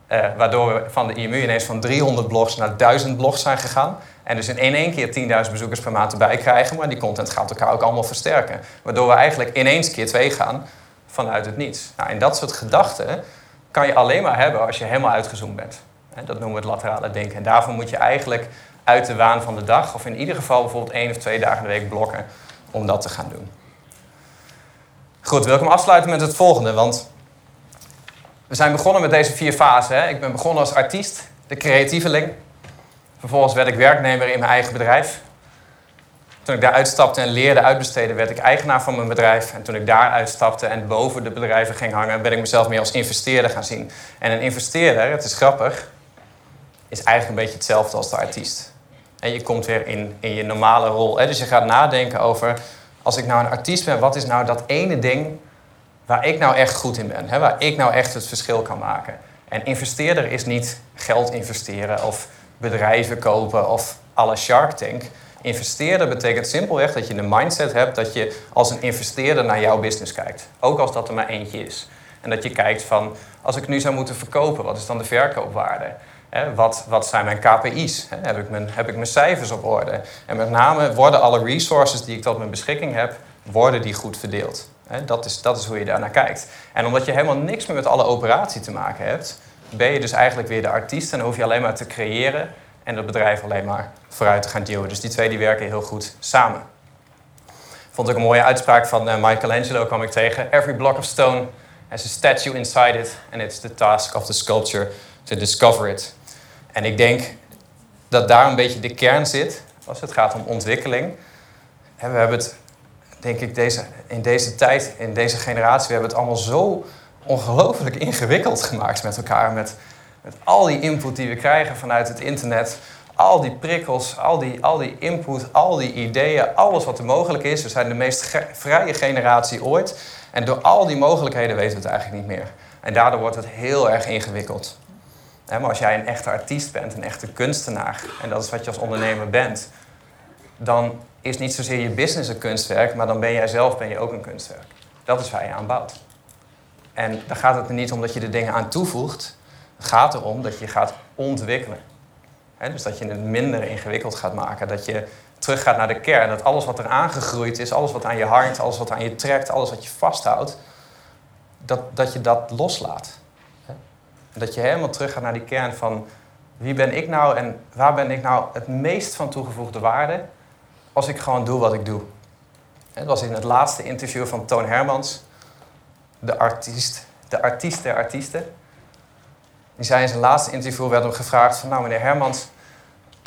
eh, waardoor we van de IMU ineens van 300 blogs naar 1000 blogs zijn gegaan. En dus in één keer 10.000 bezoekers per maand erbij krijgen. Maar die content gaat elkaar ook allemaal versterken. Waardoor we eigenlijk ineens keer twee gaan vanuit het niets. Nou, en dat soort gedachten kan je alleen maar hebben als je helemaal uitgezoomd bent. Dat noemen we het laterale denken. En daarvoor moet je eigenlijk uit de waan van de dag, of in ieder geval bijvoorbeeld één of twee dagen in de week blokken om dat te gaan doen. Goed, wil ik hem afsluiten met het volgende, want we zijn begonnen met deze vier fasen. Ik ben begonnen als artiest, de creatieveling. Vervolgens werd ik werknemer in mijn eigen bedrijf. Toen ik daar uitstapte en leerde uitbesteden, werd ik eigenaar van mijn bedrijf. En toen ik daar uitstapte en boven de bedrijven ging hangen, ben ik mezelf meer als investeerder gaan zien. En een investeerder, het is grappig, is eigenlijk een beetje hetzelfde als de artiest. En je komt weer in, in je normale rol. Hè? Dus je gaat nadenken over, als ik nou een artiest ben, wat is nou dat ene ding waar ik nou echt goed in ben? Hè? Waar ik nou echt het verschil kan maken? En investeerder is niet geld investeren of bedrijven kopen of alle Shark Tank. Investeerder betekent simpelweg dat je de mindset hebt dat je als een investeerder naar jouw business kijkt. Ook als dat er maar eentje is. En dat je kijkt van, als ik nu zou moeten verkopen, wat is dan de verkoopwaarde? Wat, wat zijn mijn KPI's? Heb, ik mijn, heb ik mijn cijfers op orde? En met name worden alle resources die ik tot mijn beschikking heb, worden die goed verdeeld? Dat, is, dat is hoe je daarnaar kijkt. En omdat je helemaal niks meer met alle operatie te maken hebt, ben je dus eigenlijk weer de artiest en hoef je alleen maar te creëren en het bedrijf alleen maar vooruit te gaan duwen. Dus die twee die werken heel goed samen. Vond ik een mooie uitspraak van uh, Michelangelo, kwam ik tegen. Every block of stone has a statue inside it, and it's the task of the sculpture to discover it. En ik denk dat daar een beetje de kern zit als het gaat om ontwikkeling. En we hebben het denk ik, deze, in deze tijd, in deze generatie, we hebben het allemaal zo ongelooflijk ingewikkeld gemaakt met elkaar. Met, met al die input die we krijgen vanuit het internet. Al die prikkels, al die, al die input, al die ideeën, alles wat er mogelijk is. We zijn de meest vrije generatie ooit. En door al die mogelijkheden weten we het eigenlijk niet meer. En daardoor wordt het heel erg ingewikkeld. Maar als jij een echte artiest bent, een echte kunstenaar, en dat is wat je als ondernemer bent, dan is niet zozeer je business een kunstwerk, maar dan ben jij zelf ben je ook een kunstwerk. Dat is waar je aan bouwt. En dan gaat het er niet om dat je er dingen aan toevoegt. Gaat erom dat je gaat ontwikkelen. Dus dat je het minder ingewikkeld gaat maken. Dat je teruggaat naar de kern. Dat alles wat er aangegroeid is, alles wat aan je hangt, alles wat aan je trekt, alles wat je vasthoudt, dat, dat je dat loslaat. Dat je helemaal teruggaat naar die kern van wie ben ik nou en waar ben ik nou het meest van toegevoegde waarde als ik gewoon doe wat ik doe. Het was in het laatste interview van Toon Hermans, de artiest, de artiest der artiesten. Die zei in zijn laatste interview, werd hem gevraagd van... nou meneer Hermans,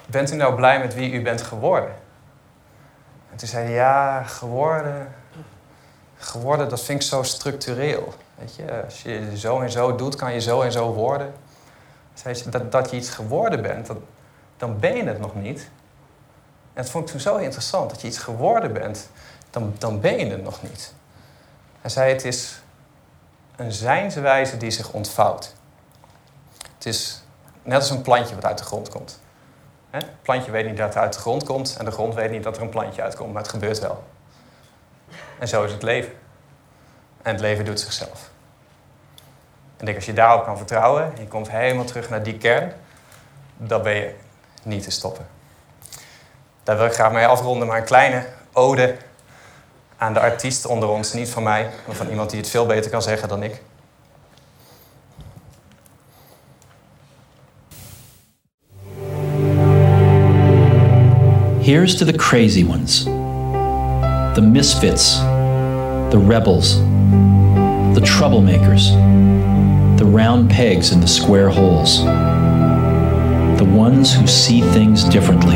bent u nou blij met wie u bent geworden? En toen zei hij, ja, geworden... Geworden, dat vind ik zo structureel. Weet je, als je zo en zo doet, kan je zo en zo worden. Zei ze, dat, dat je iets geworden bent, dat, dan ben je het nog niet. En dat vond ik toen zo interessant. Dat je iets geworden bent, dan, dan ben je het nog niet. Hij zei, het is een zijnswijze die zich ontvouwt. Het is net als een plantje wat uit de grond komt. Het plantje weet niet dat het uit de grond komt en de grond weet niet dat er een plantje uitkomt, maar het gebeurt wel. En zo is het leven. En het leven doet zichzelf. En denk, als je daarop kan vertrouwen en je komt helemaal terug naar die kern, dan ben je niet te stoppen. Daar wil ik graag mee afronden, maar een kleine ode aan de artiest onder ons. Niet van mij, maar van iemand die het veel beter kan zeggen dan ik. Here's to the crazy ones, the misfits, the rebels, the troublemakers, the round pegs in the square holes, the ones who see things differently.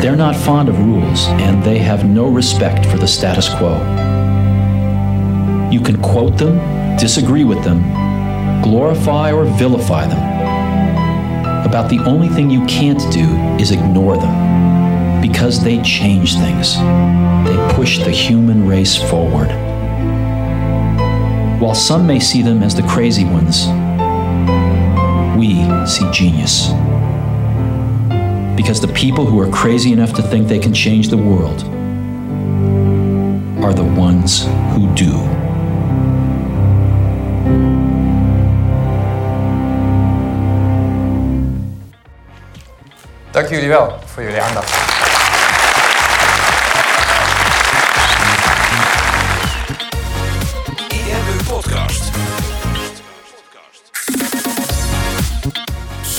They're not fond of rules and they have no respect for the status quo. You can quote them, disagree with them, glorify or vilify them. About the only thing you can't do is ignore them because they change things. They push the human race forward. While some may see them as the crazy ones, we see genius. Because the people who are crazy enough to think they can change the world are the ones who do. Dank jullie wel voor jullie aandacht.